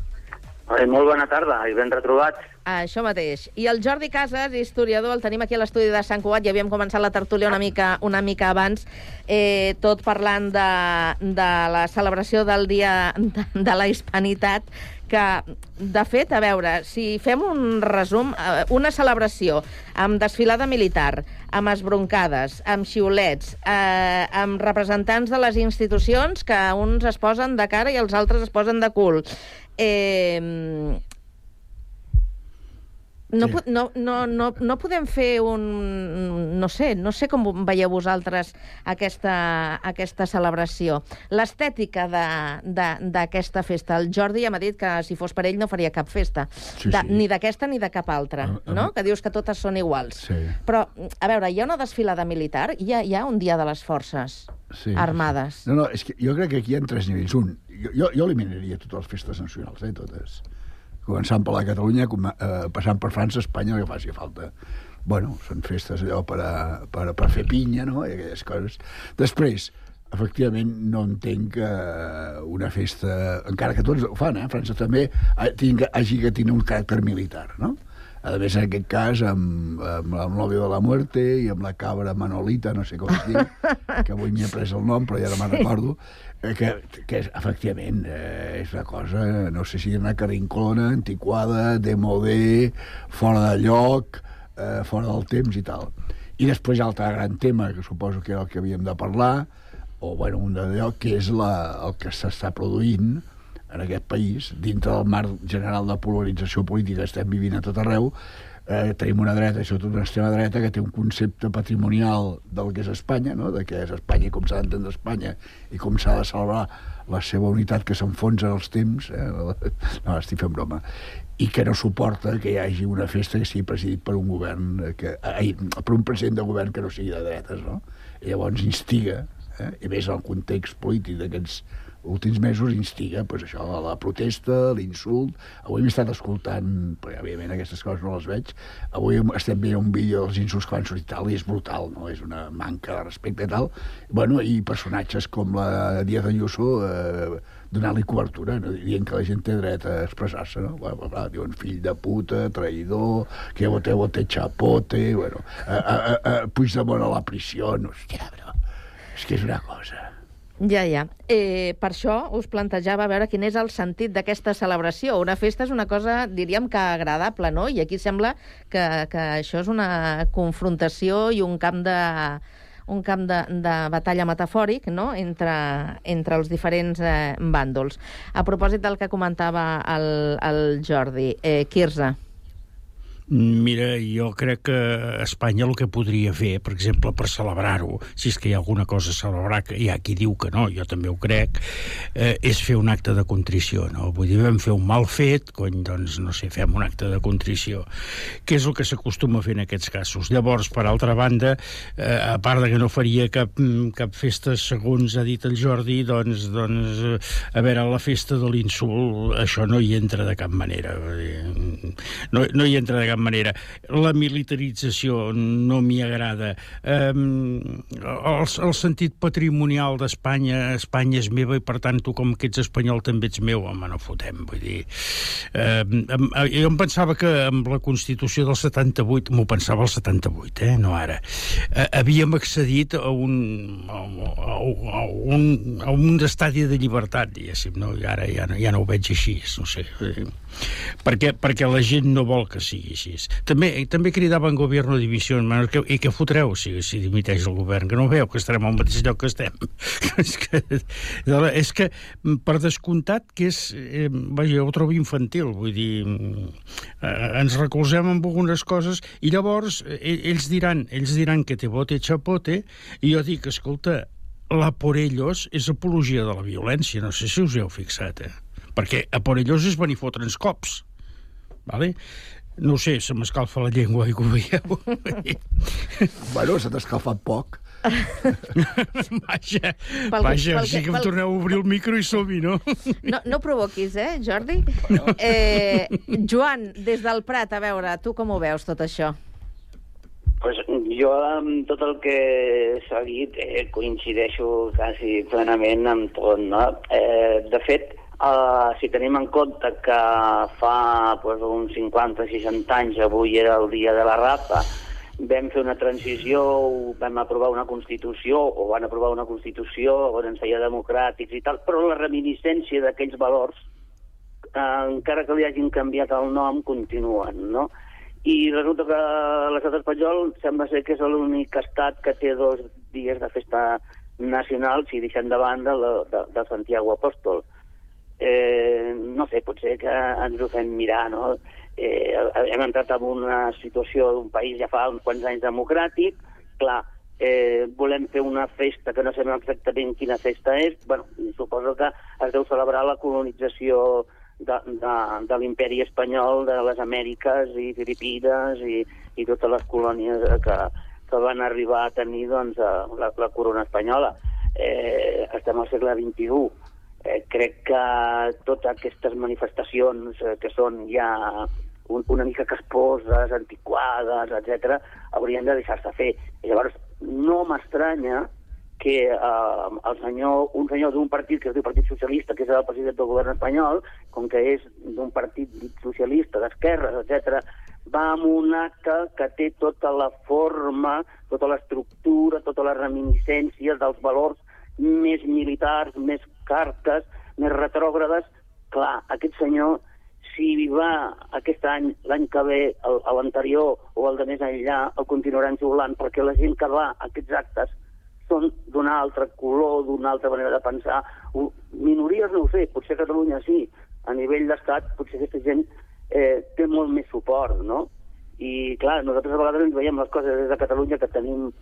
Eh, molt bona tarda i ben retrobats. Això mateix. I el Jordi Casas, historiador, el tenim aquí a l'estudi de Sant Cugat, ja havíem començat la tertúlia una mica, una mica abans, eh, tot parlant de, de la celebració del Dia de, de la Hispanitat, que, de fet, a veure, si fem un resum, eh, una celebració amb desfilada militar, amb esbroncades, amb xiulets, eh, amb representants de les institucions que uns es posen de cara i els altres es posen de cul. Eh, no, Sí. sí. no, no, no, no podem fer un... No sé, no sé com veieu vosaltres aquesta, aquesta celebració. L'estètica de- de- d'aquesta festa. El Jordi ja m'ha dit que si fos per ell no faria cap festa. Sí, de, sí. Ni d'aquesta ni de cap altra, Ah, ah. no? Que dius que totes són iguals. Sí. Però, a veure, hi ha una desfilada militar? Hi ha, hi ha un dia de les forces Sí. armades? No, no, és que jo crec que aquí hi ha tres nivells. Un, jo, jo eliminaria totes les festes nacionals, eh, totes. Començant per la Catalunya, com, eh, passant per França, Espanya, el que faci falta. Bueno, són festes allò per, a, per, a, per fer pinya, no?, i aquelles coses. Després, efectivament, no entenc que una festa, encara que tots ho fan, eh, França també, ha- tinga, hagi de tenir un caràcter militar, no? A més, en aquest cas, amb, amb novio de la muerte i amb la cabra Manolita, no sé com es diu, que avui m'hi he pres el nom, però ja no me'n recordo, eh, que, que és, efectivament eh, és una cosa, no sé si una carrinclona, antiquada, demodé, fora de lloc, eh, fora del temps i tal. I després hi ha l'altre gran tema, que suposo que era el que havíem de parlar, o bueno, un d'allò, que és la, el que s'està produint en aquest país, dintre del marc general de polarització política que estem vivint a tot arreu, eh, tenim una dreta, i sobretot una extrema dreta, que té un concepte patrimonial del que és Espanya, no? de què és Espanya i com s'ha d'entendre Espanya i com s'ha de celebrar la seva unitat que s'enfonsa en els temps, eh? no, estic fent broma, i que no suporta que hi hagi una festa que sigui presidit per un govern, eh, que, ai, per un president de govern que no sigui de dretes, no? I llavors instiga, eh? i més el context polític d'aquests últims mesos instiga pues, això, la protesta, l'insult. Avui m'he estat escoltant, perquè òbviament aquestes coses no les veig, avui estem veient un vídeo dels insults que van sortir tal, i és brutal, no? és una manca de respecte i tal. Bueno, I personatges com la Díaz Ayuso eh, donant-li cobertura, no? dient que la gent té dret a expressar-se, no? Bueno, clar, diuen fill de puta, traïdor, que vote, vote chapote, bueno, a, a, a, a Puigdemont a la prisió, hòstia, però és que és una cosa... Ja, ja. Eh, per això us plantejava veure quin és el sentit d'aquesta celebració. Una festa és una cosa, diríem que agradable, no? I aquí sembla que, que això és una confrontació i un camp de un camp de, de batalla metafòric no? entre, entre els diferents eh, bàndols. A propòsit del que comentava el, el Jordi, eh, Quirze, Mira, jo crec que Espanya el que podria fer, per exemple, per celebrar-ho, si és que hi ha alguna cosa a celebrar, que hi ha qui diu que no, jo també ho crec, eh, és fer un acte de contrició, no? Vull dir, vam fer un mal fet, cony, doncs, no sé, fem un acte de contrició, que és el que s'acostuma a fer en aquests casos. Llavors, per altra banda, eh, a part de que no faria cap, mm, cap festa, segons ha dit el Jordi, doncs, doncs eh, a veure, la festa de l'insult, això no hi entra de cap manera. No, no hi entra de cap manera. La militarització no m'hi agrada. Um, el, el sentit patrimonial d'Espanya, Espanya és meva i per tant tu com que ets espanyol també ets meu, home, no fotem, vull dir... Um, jo em pensava que amb la Constitució del 78, m'ho pensava el 78, eh, no ara, uh, havíem accedit a un, a, a, a un, a un estadi de llibertat, diguéssim, no? I ara ja ja no ho veig així, no sé. Eh, perquè, perquè la gent no vol que sigui així. També, també cridaven govern divisió, que, i què fotreu si, si dimiteix el govern? Que no veu que estarem al mateix lloc que estem. és, que, és que, per descomptat, que és... Eh, vaja, ho trobo infantil, vull dir, eh, ens recolzem en algunes coses i llavors eh, ells diran, ells diran que te bote chapote i jo dic, escolta, la por ellos és apologia de la violència, no sé si us heu fixat, eh? Perquè a por ellos és venir fotre'ns cops, vale? No ho sé, se m'escalfa la llengua i ho veieu. bueno, se t'ha escalfat poc. vaja, Pel- vaja, pel sí que- que em pel- torneu a obrir el micro i som-hi, no? No, no provoquis, eh, Jordi? Eh, Joan, des del Prat, a veure, tu com ho veus, tot això? Pues jo amb tot el que s'ha dit eh, coincideixo quasi plenament amb tot, no? Eh, de fet, eh, si tenim en compte que fa pues, uns 50-60 anys, avui era el dia de la rafa, vam fer una transició, vam aprovar una Constitució, o van aprovar una Constitució on ens feia democràtics i tal, però la reminiscència d'aquells valors eh, encara que li hagin canviat el nom, continuen, no? I resulta que l'estat espanyol sembla ser que és l'únic estat que té dos dies de festa nacional, si deixem de banda la, de, de Santiago Apòstol. Eh, no sé, potser que ens ho fem mirar, no? Eh, hem entrat en una situació d'un país ja fa uns quants anys democràtic, clar, eh, volem fer una festa que no sabem exactament quina festa és, bueno, suposo que es deu celebrar la colonització de, de, de l'imperi espanyol, de les Amèriques i Filipines i, i totes les colònies que, que van arribar a tenir doncs, eh, la, la corona espanyola. Eh, estem al segle XXI. Eh, crec que totes aquestes manifestacions eh, que són ja un, una mica casposes, antiquades, etc, haurien de deixar-se fer. I llavors, no m'estranya que eh, el senyor, un senyor d'un partit que es diu Partit Socialista, que és el president del govern espanyol, com que és d'un partit socialista, d'esquerres, etc, va amb un acte que té tota la forma, tota l'estructura, totes les reminiscències dels valors més militars, més cartes, més retrògrades. Clar, aquest senyor, si va aquest any, l'any que ve, el- l'anterior o el de més enllà, el continuaran xiulant, perquè la gent que va a aquests actes són d'un altre color, d'una altra manera de pensar. Minories no ho sé, potser a Catalunya sí. A nivell d'estat, potser aquesta gent eh, té molt més suport, no? I, clar, nosaltres a vegades ens veiem les coses des de Catalunya que tenim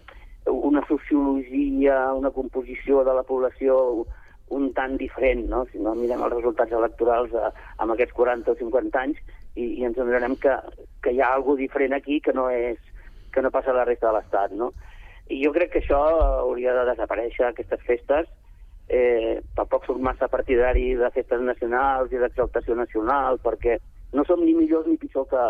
una sociologia, una composició de la població un tant diferent, no? Si no mirem els resultats electorals eh, amb aquests 40 o 50 anys i, i ens adonarem que, que hi ha alguna diferent aquí que no, és, que no passa a la resta de l'Estat, no? I jo crec que això hauria de desaparèixer, aquestes festes. Eh, tampoc soc massa partidari de festes nacionals i d'exaltació nacional, perquè no som ni millors ni pitjor que,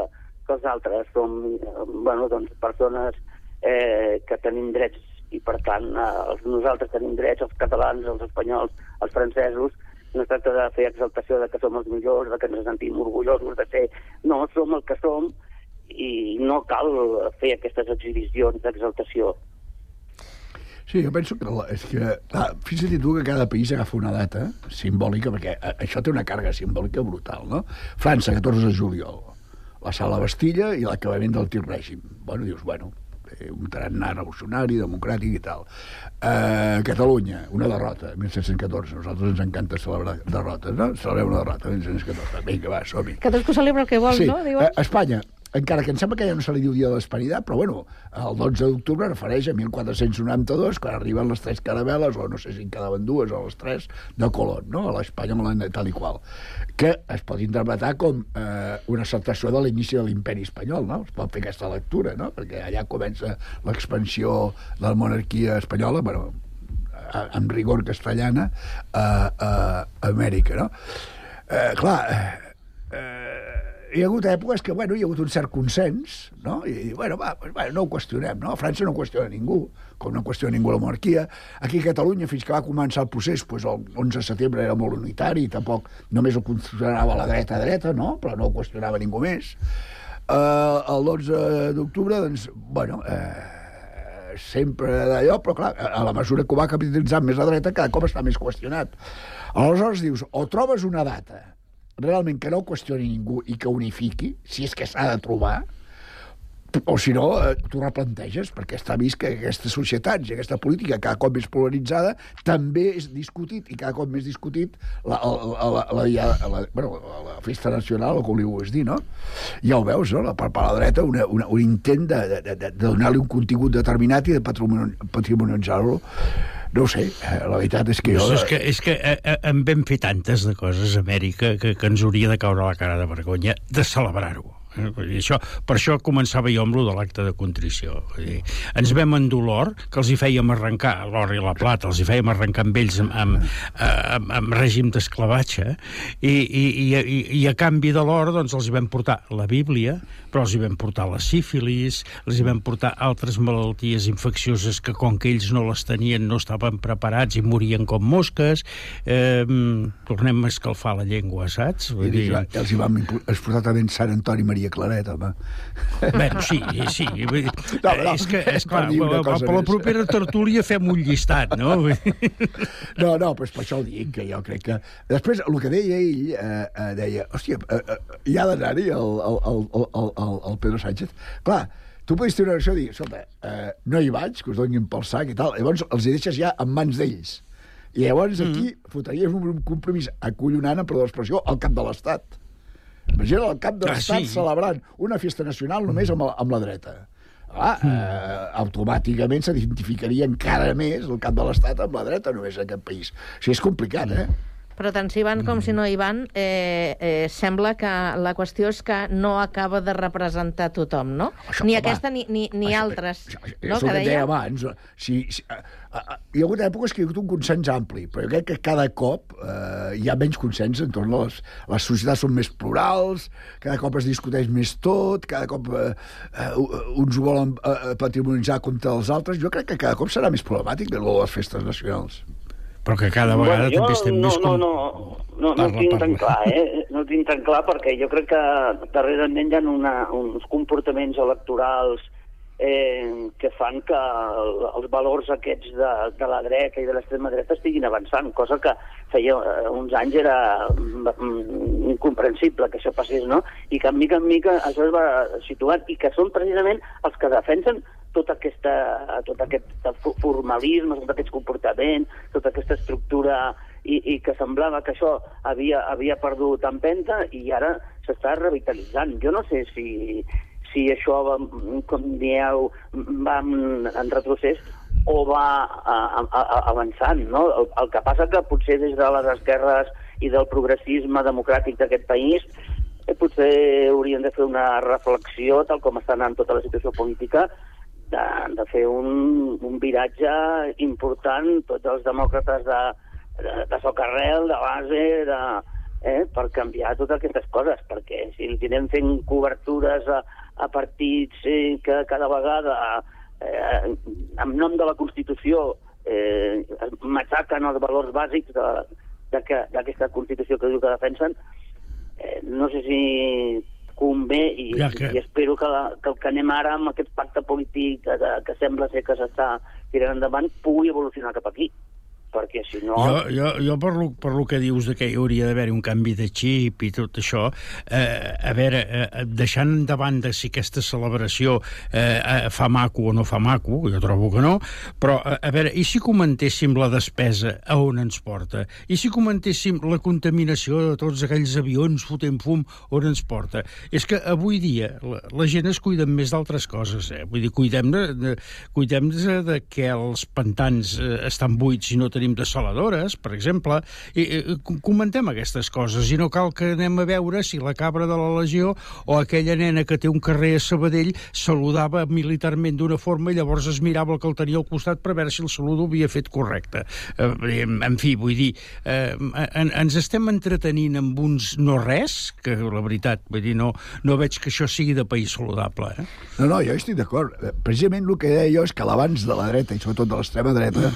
que els altres. Som eh, bueno, doncs, persones eh, que tenim drets i, per tant, eh, nosaltres tenim drets, els catalans, els espanyols, els francesos, no es tracta de fer exaltació de que som els millors, de que ens sentim orgullosos de ser... No, som el que som i no cal fer aquestes exhibicions d'exaltació. Sí, jo penso que, la, és que clar, fixa't tu que cada país agafa una data simbòlica, perquè a- això té una càrrega simbòlica brutal, no? França, 14 de juliol, la sala Bastilla i l'acabament del tir règim. Bueno, dius, bueno, eh, un tarannà revolucionari, democràtic i tal. Eh, Catalunya, una derrota, 1714. A nosaltres ens encanta celebrar derrotes, no? Celebrem una derrota, 1714. Vinga, va, som-hi. Cadascú celebra el que vol, sí, no? Diuen? eh, Espanya, encara que em sembla que ja no se li diu dia de l'Hispanitat, però bueno, el 12 d'octubre refereix a 1492, quan arriben les tres caravel·les, o no sé si en quedaven dues o les tres, de Colón, no? a l'Espanya molana tal i qual, que es pot interpretar com eh, una acceptació de l'inici de l'imperi espanyol, no? Es pot fer aquesta lectura, no? Perquè allà comença l'expansió de la monarquia espanyola, bueno, amb rigor castellana, a, a Amèrica, no? Eh, clar, hi ha hagut èpoques que, bueno, hi ha hagut un cert consens, no? I, bueno, va, pues, bueno, no ho qüestionem, no? A França no qüestiona ningú, com no qüestiona ningú la monarquia. Aquí a Catalunya, fins que va començar el procés, pues, el 11 de setembre era molt unitari, i tampoc només ho considerava la dreta a dreta, no? Però no ho qüestionava ningú més. Uh, el 12 d'octubre, doncs, bueno, eh, sempre d'allò, però clar, a la mesura que ho va capitalitzant més a dreta, cada cop està més qüestionat. Aleshores dius, o trobes una data realment que no ho qüestioni ningú i que unifiqui, si és que s'ha de trobar, o si no, eh, t'ho replanteges, perquè està vist que aquesta societat i aquesta política cada cop més polaritzada també és discutit, i cada cop més discutit, la, la, la, la, la, la, bueno, la festa nacional, o com li vols dir, no? Ja ho veus, no? Per, per la dreta, una, una, un intent de, de, de, de donar-li un contingut determinat i de patrimoni- patrimonialitzar-lo. No ho sé, eh, la veritat és que jo... Doncs és que, és que eh, en vam fer tantes de coses a Amèrica que, que ens hauria de caure la cara de vergonya de celebrar-ho. Eh, vull dir, Això, per això començava jo amb lo de l'acte de contrició. Vull dir, ens vam endur l'or, que els hi fèiem arrencar, l'or i la plata, els hi fèiem arrencar amb ells amb, amb, amb, amb règim d'esclavatge, i, i, i, i, i a canvi de l'or doncs, els hi vam portar la Bíblia, però els hi vam portar la sífilis, els hi vam portar altres malalties infeccioses que, com que ells no les tenien, no estaven preparats i morien com mosques. Eh, tornem a escalfar la llengua, saps? I dir... els hi vam exportar també en Sant Antoni Maria Claret, home. Bueno, sí, sí. Vull No, no, és que, és per clar, una per cosa la propera tertúlia fem un llistat, no? No, no, però és per això ho dic, que jo crec que... Després, el que deia ell, eh, eh, deia, hòstia, eh, eh, hi ha d'anar-hi el, el, el, el, el, el Pedro Sánchez. Clar, tu podries tenir una reacció i dir, escolta, eh, no hi vaig, que us donin pel sac i tal. Llavors els hi deixes ja en mans d'ells. I llavors aquí mm. fotries un, un compromís acollonant, perdó l'expressió, al cap de l'Estat. Imagina el cap de Ah, l'Estat sí. celebrant una festa nacional només amb, la- amb la dreta. Clar, eh, automàticament s'identificaria encara més el cap de l'Estat amb la dreta només en aquest país. O sigui, és complicat, eh? Però tant si van com si no hi van, eh, eh, sembla que la qüestió és que no acaba de representar tothom, no? Això, ni home, aquesta ni, ni, ni això- altres. no, no, és el que et deia abans. Si, si, a, a, a, hi ha hagut èpoques que hi ha hagut un consens ampli, però crec que cada cop eh, hi ha menys consens entorn a les... Les societats són més plurals, cada cop es discuteix més tot, cada cop eh, eh, uns ho volen eh, patrimonitzar contra els altres. Jo crec que cada cop serà més problemàtic de les festes nacionals. Però que cada vegada jo també estem no, més... no, com- no, no, no Parla, ho tinc tan parla. clar, eh? No tinc tan clar perquè jo crec que darrerament hi ha una, uns comportaments electorals eh, que fan que el, els valors aquests de, de la dreta i de l'extrema dreta estiguin avançant, cosa que feia eh, uns anys era mm, incomprensible que això passés, no? I que en mica en mica això es va situant i que són precisament els que defensen tota aquesta, tot aquest fo- formalisme, tots aquests comportaments, tota aquesta estructura i, i que semblava que això havia, havia perdut empenta i ara s'està revitalitzant. Jo no sé si, si això, va, com dieu, va en, en retrocés o va a, a, avançant, no? El, el que passa que potser des de les esquerres i del progressisme democràtic d'aquest país eh, potser haurien de fer una reflexió, tal com està anant tota la situació política, de, de fer un, un viratge important, tots els demòcrates de, de, de socarrel, de base, de, eh, per canviar totes aquestes coses, perquè si li anem fent cobertures a, a partits eh, que cada vegada, eh, en nom de la Constitució, eh, matxaquen els valors bàsics de- de que- d'aquesta Constitució que diu que defensen, eh, no sé si convé i, Ja que- i espero que, la, que el que anem ara amb aquest pacte polític que, que sembla ser que s'està tirant endavant pugui evolucionar cap aquí perquè si no... Jo, jo, jo per, lo, per lo que dius de que hi hauria d'haver un canvi de xip i tot això, eh, a veure, eh, deixant de banda si aquesta celebració eh, eh, fa maco o no fa maco, jo trobo que no, però eh, a veure, i si comentéssim la despesa a on ens porta? I si comentéssim la contaminació de tots aquells avions fotent fum on ens porta? És que avui dia la, la gent es cuida més d'altres coses, eh? Vull dir, cuidem de, de, cuidem de, que els pantans eh, estan buits i no tenim desaladores, per exemple, i, i com- comentem aquestes coses i no cal que anem a veure si la cabra de la Legió o aquella nena que té un carrer a Sabadell saludava militarment d'una forma i llavors es mirava el que el tenia al costat per veure si el saludo havia fet correcte. Eh, en, fi, vull dir, eh, en, ens estem entretenint amb uns no res, que la veritat, vull dir, no, no veig que això sigui de país saludable. Eh? No, no, jo estic d'acord. Eh, Precisament el que deia jo és que l'abans de la dreta, i sobretot de l'extrema dreta,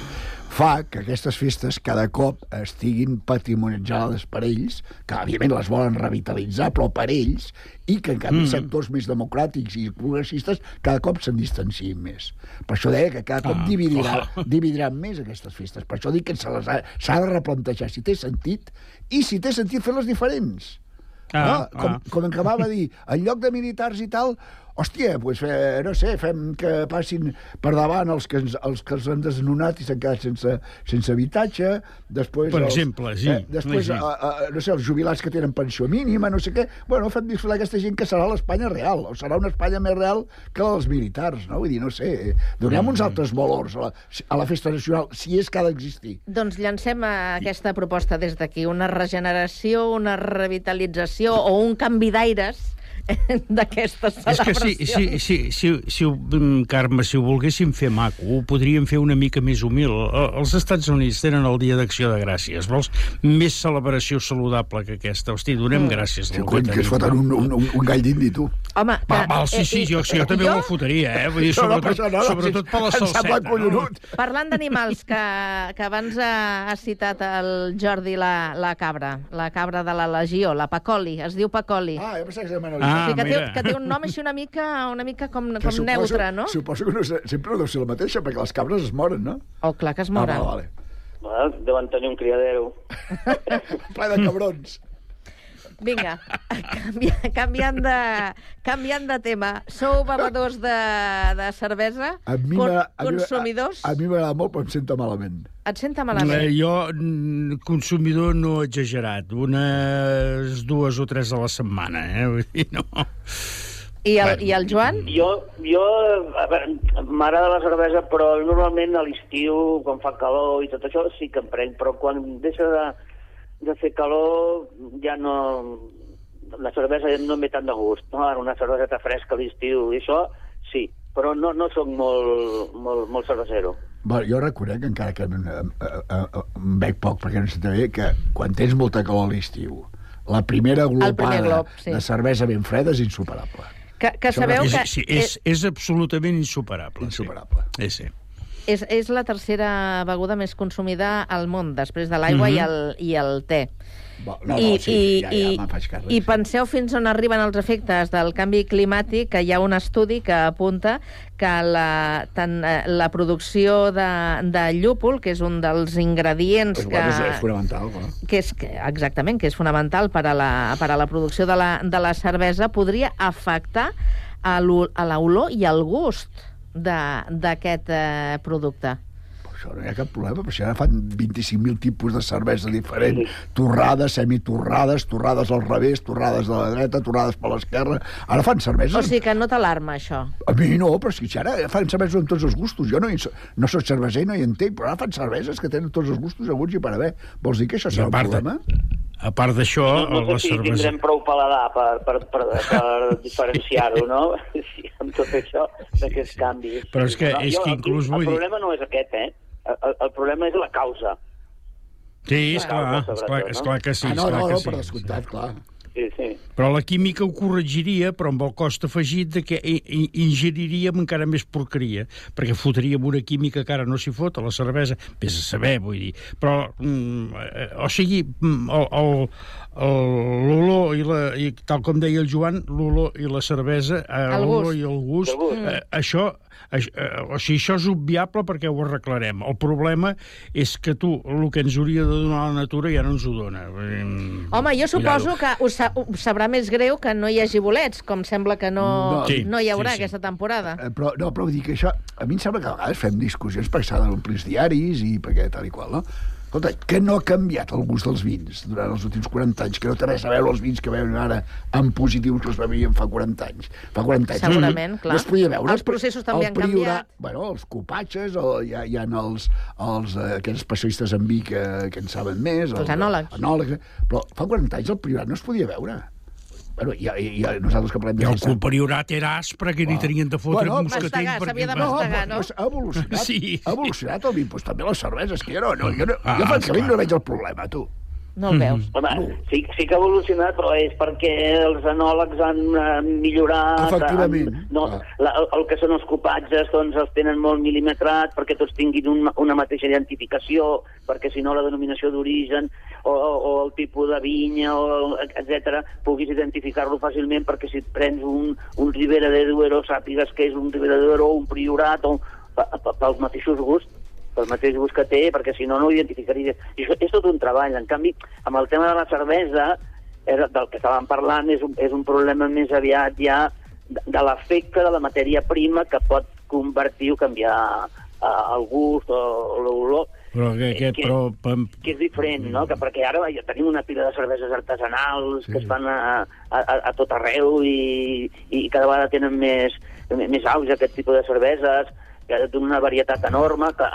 fa que aquestes festes cada cop estiguin patrimonialitzades per ells, que òbviament les volen revitalitzar, però per ells, i que en canvi Mm. sectors més democràtics i progressistes cada cop se'n distanciïn més. Per això deia que cada cop Ah, dividirà, clar. dividiran més aquestes festes. Per això dic que s'ha de replantejar si té sentit i si té sentit fer-les diferents. Ah, no? Com, ah. com acabava de dir, en lloc de militars i tal, hòstia, pues, eh, no sé, fem que passin per davant els que, ens, els que els han desnonat i s'han quedat sense, sense habitatge, després... Per els, exemple, sí. Eh, després, Sí. a, a, no sé, els jubilats que tenen pensió mínima, no sé què... Bueno, fem disfrutar aquesta gent que serà l'Espanya real, o serà una Espanya més real que la dels militars, no? Vull dir, no sé, donem uns altres valors a la, a la festa nacional, si és que ha d'existir. Doncs llancem eh, aquesta proposta des d'aquí, una regeneració, una revitalització o un canvi d'aires d'aquestes És que si, si, si, si, ho- mm, Carme, si ho volguéssim fer maco, ho podríem fer una mica més humil. Eh, Els Estats Units tenen el Dia d'Acció de Gràcies. Vols més celebració saludable que aquesta? Hosti, donem gràcies. Sí, cony, que es foten un, un, un, un gall d'indi, tu. Home, Va, val, sí, sí, jo, sí, jo també me'l fotria, eh? Vull dir, No, no sobretot, passa nada, sobretot per la salseta. collonut. Parlant d'animals, que, que abans ha, ha citat el Jordi la, la cabra, la cabra de la legió, la Pacoli, es diu Pacoli. Ah, jo pensava que es deia Ah, sí, que, té, mira. que té un nom així una mica, una mica com, Que com neutre, no? Suposo que no, sempre no deu ser la mateixa, perquè les cabres es moren, no? Oh, clar que es Ah, moren. vale, vale. Bueno, deuen tenir un criadero. Ple de cabrons. Vinga, canvi, canviant, de, canviant de tema. Sou bevedors de, de cervesa? A mi Con- a mi- consumidors? A, a mi m'agrada molt, però em sento malament. Et senta malament? Eh, jo, mm, consumidor no exagerat, unes dues o tres a la setmana, eh? Vull dir, no. I el, I el Joan? Jo, jo a veure, m'agrada la cervesa, però normalment a l'estiu, quan fa calor i tot això, sí que em prenc, però quan deixa de, de fer calor ja no... La cervesa ja no em ve tant de gust, no? Ara una cerveseta fresca a l'estiu i això, sí, però no, no sóc molt, molt, molt cervesero. Bueno, jo reconec, encara que em, em, em, em bec poc, perquè no sé bé, que quan tens molta calor a l'estiu, la primera primer glopada glop, sí. de cervesa ben freda és insuperable. Que, que Això sabeu és- que Sí, és, és absolutament insuperable. Insuperable. Sí, sí. És, és la tercera beguda més consumida al món, després de l'aigua Mhm. i, el, i el te. No, no, sí, ja, ja faig càrrec. I penseu fins on arriben els efectes del canvi climàtic, que hi ha un estudi que apunta que la, tant, eh, la producció de, de llúpol, que és un dels ingredients Pues, que, és, és fonamental, que és que, exactament, que és fonamental per a la, per a la producció de la, de la cervesa, podria afectar a l'o- a l'olor i al gust d'aquest eh, producte. Això no hi ha cap problema, però si ara fan 25.000 tipus de cervesa diferent, torrades, semitorrades, torrades al revés, torrades de la dreta, torrades per l'esquerra... Ara fan cerveses... O sigui que no t'alarma, això. A mi no, però és que si ara fan cerveses amb tots els gustos. Jo no, hi no soc cerveser i no hi entenc, però ara fan cerveses que tenen tots els gustos aguts i per haver. Vols dir que això serà un problema? A part d'això, No, no la sé si cervesa... tindrem prou paladar per, per, per, per diferenciar-ho, no? Sí, amb tot això d'aquests canvis. Però és que- no, és jo, que el- inclús vull El dir- problema no és aquest, eh? El, el- el problema és la causa. Sí, és Clar, és clar, és clar que sí. ah, no, és clar no, que no, sí. per descomptat, clar. Sí, sí. Però la química ho corregiria, però amb el cost afegit de que ingeriríem encara més porqueria, perquè fotríem una química que ara no s'hi fot a la cervesa, vés a saber, vull dir. Però, mm, eh, o sigui, mm, l'olor i, la, i tal com deia el Joan, l'olor i la cervesa, eh, l'olor i el gust, El gust. eh, això, o sigui, això és obviable perquè ho arreglarem. El problema és que tu, el que ens hauria de donar la natura ja no ens ho dona. Mm, Home, jo suposo que us sabrà més greu que no hi hagi bolets, com sembla que no, No. Sí, no hi haurà sí, sí. aquesta temporada. Eh, Però, no, però vull dir que això... A mi em sembla que a vegades fem discussions perquè s'ha d'omplir els diaris i perquè tal i qual, no? Escolta, que no ha canviat el gust dels vins durant els últims 40 anys, que no té res a veure els vins que veuen ara en positius que els bevíem fa 40 anys. Fa 40 anys. Segurament, no, clar. No es podia veure. Els processos també el han canviat. Bueno, els copatges, o hi ha, hi ha els, els eh, aquests especialistes en vi que, que en saben més. Els anòlegs. anòlegs. Però fa 40 anys el priorat no es podia veure. Bueno, i, i, i nosaltres que parlem I de el festa- copriorat era aspre que li tenien de fotre Bueno, un mosquetell. mastegar, s'havia de no, mastegar, no? però ha evolucionat, Sí, ha evolucionat el vi, doncs també les cerveses, que jo no, no, jo, no, Ah, jo francament no veig el problema, tu. No el veus? Home, sí, sí que ha evolucionat, però és perquè els anòlegs han millorat... Efectivament, Han, no, clar. la, el, el que són els copatges doncs, els tenen molt mil·limetrats perquè tots tinguin un, una mateixa identificació, perquè si no la denominació d'origen o, o, el tipus de vinya, o, etc puguis identificar-lo fàcilment perquè si et prens un, un Ribera de Duero sàpigues que és un Ribera de Duero un Priorat o pe- pe- pels mateixos gusts pel mateix gust que té, perquè si no, no ho identificaria. I això és tot un treball. En canvi, amb el tema de la cervesa, era del que estàvem parlant, és un, és un problema més aviat ja de, de l'efecte de la matèria prima que pot convertir o canviar uh, el gust o l'olor Però, que, que, que- però, que és diferent, no? Que perquè ara ja tenim una pila de cerveses artesanals sí. que es fan a, a, a, tot arreu i, i cada vegada tenen més, més auge aquest tipus de cerveses, que tenen una varietat enorme, que,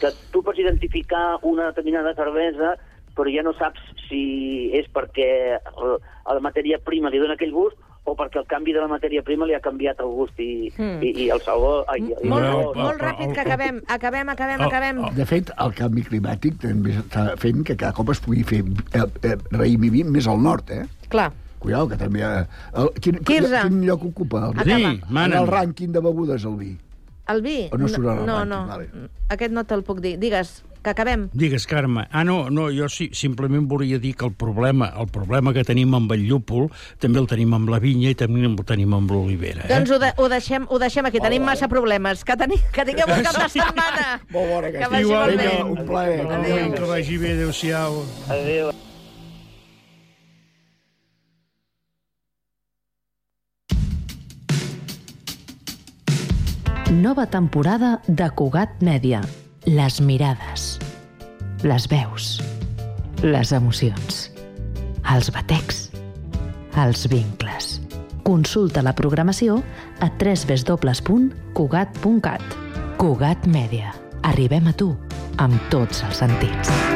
que tu pots identificar una determinada cervesa però ja no saps si és perquè la matèria prima li dona aquell gust o perquè el canvi de la matèria prima li ha canviat el gust i, Mm. i, i el sabor... Ai, i, Molt, el- molt, molt ràpid, que acabem, acabem, acabem, acabem. De fet, el canvi climàtic també està fent que cada cop es pugui fer eh, eh, raïm i vi més al nord, eh? Clar. Cuidao, que també... eh, El, quin, Quirze. quin lloc ocupa el vi? Acaba. en en el el rànquing de begudes, el vi. El vi? O no surt el no, rànquing, no. vale. Aquest no te'l puc dir. Digues, que acabem. Digues, Carme. Ah, no, no, jo sí, simplement volia dir que el problema, el problema que tenim amb el llúpol també el tenim amb la vinya i també el tenim amb l'olivera. Eh? Doncs ho, de, ho, deixem, ho deixem aquí. Tenim massa problemes. Que, teni, que tingueu un cap de setmana. Molt bona Que vagi molt bé. Un plaer. Adéu. Que vagi bé, adéu-siau. Adéu. Nova temporada de Cugat Mèdia. Les mirades, les veus, les emocions, els batecs, els vincles. Consulta la programació a www.cugat.cat. Cugat Mèdia. Arribem a tu amb tots els sentits.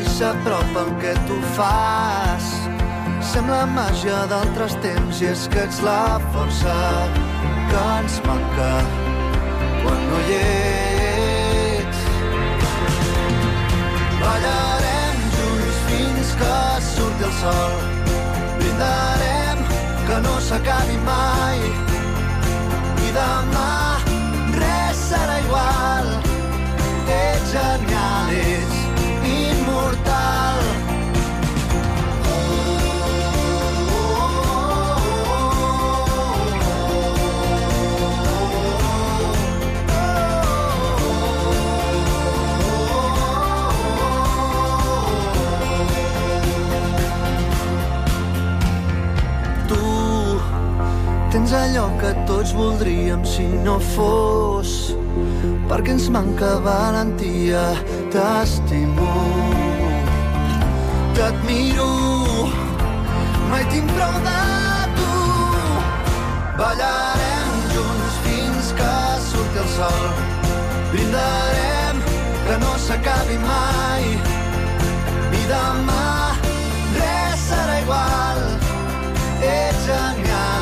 s'apropa al que tu fas. Sembla màgia d'altres temps i és que ets la força que ens manca quan no hi ets. Ballarem junts fins que surti el sol. Brindarem que no s'acabi mai. I demà res serà igual. Ets genial, ets tens allò que tots voldríem si no fos perquè ens manca valentia t'estimo. T'admiro mai tinc prou de tu. Ballarem junts fins que surti el sol. Brindarem que no s'acabi mai. I demà res serà igual. Ets genial.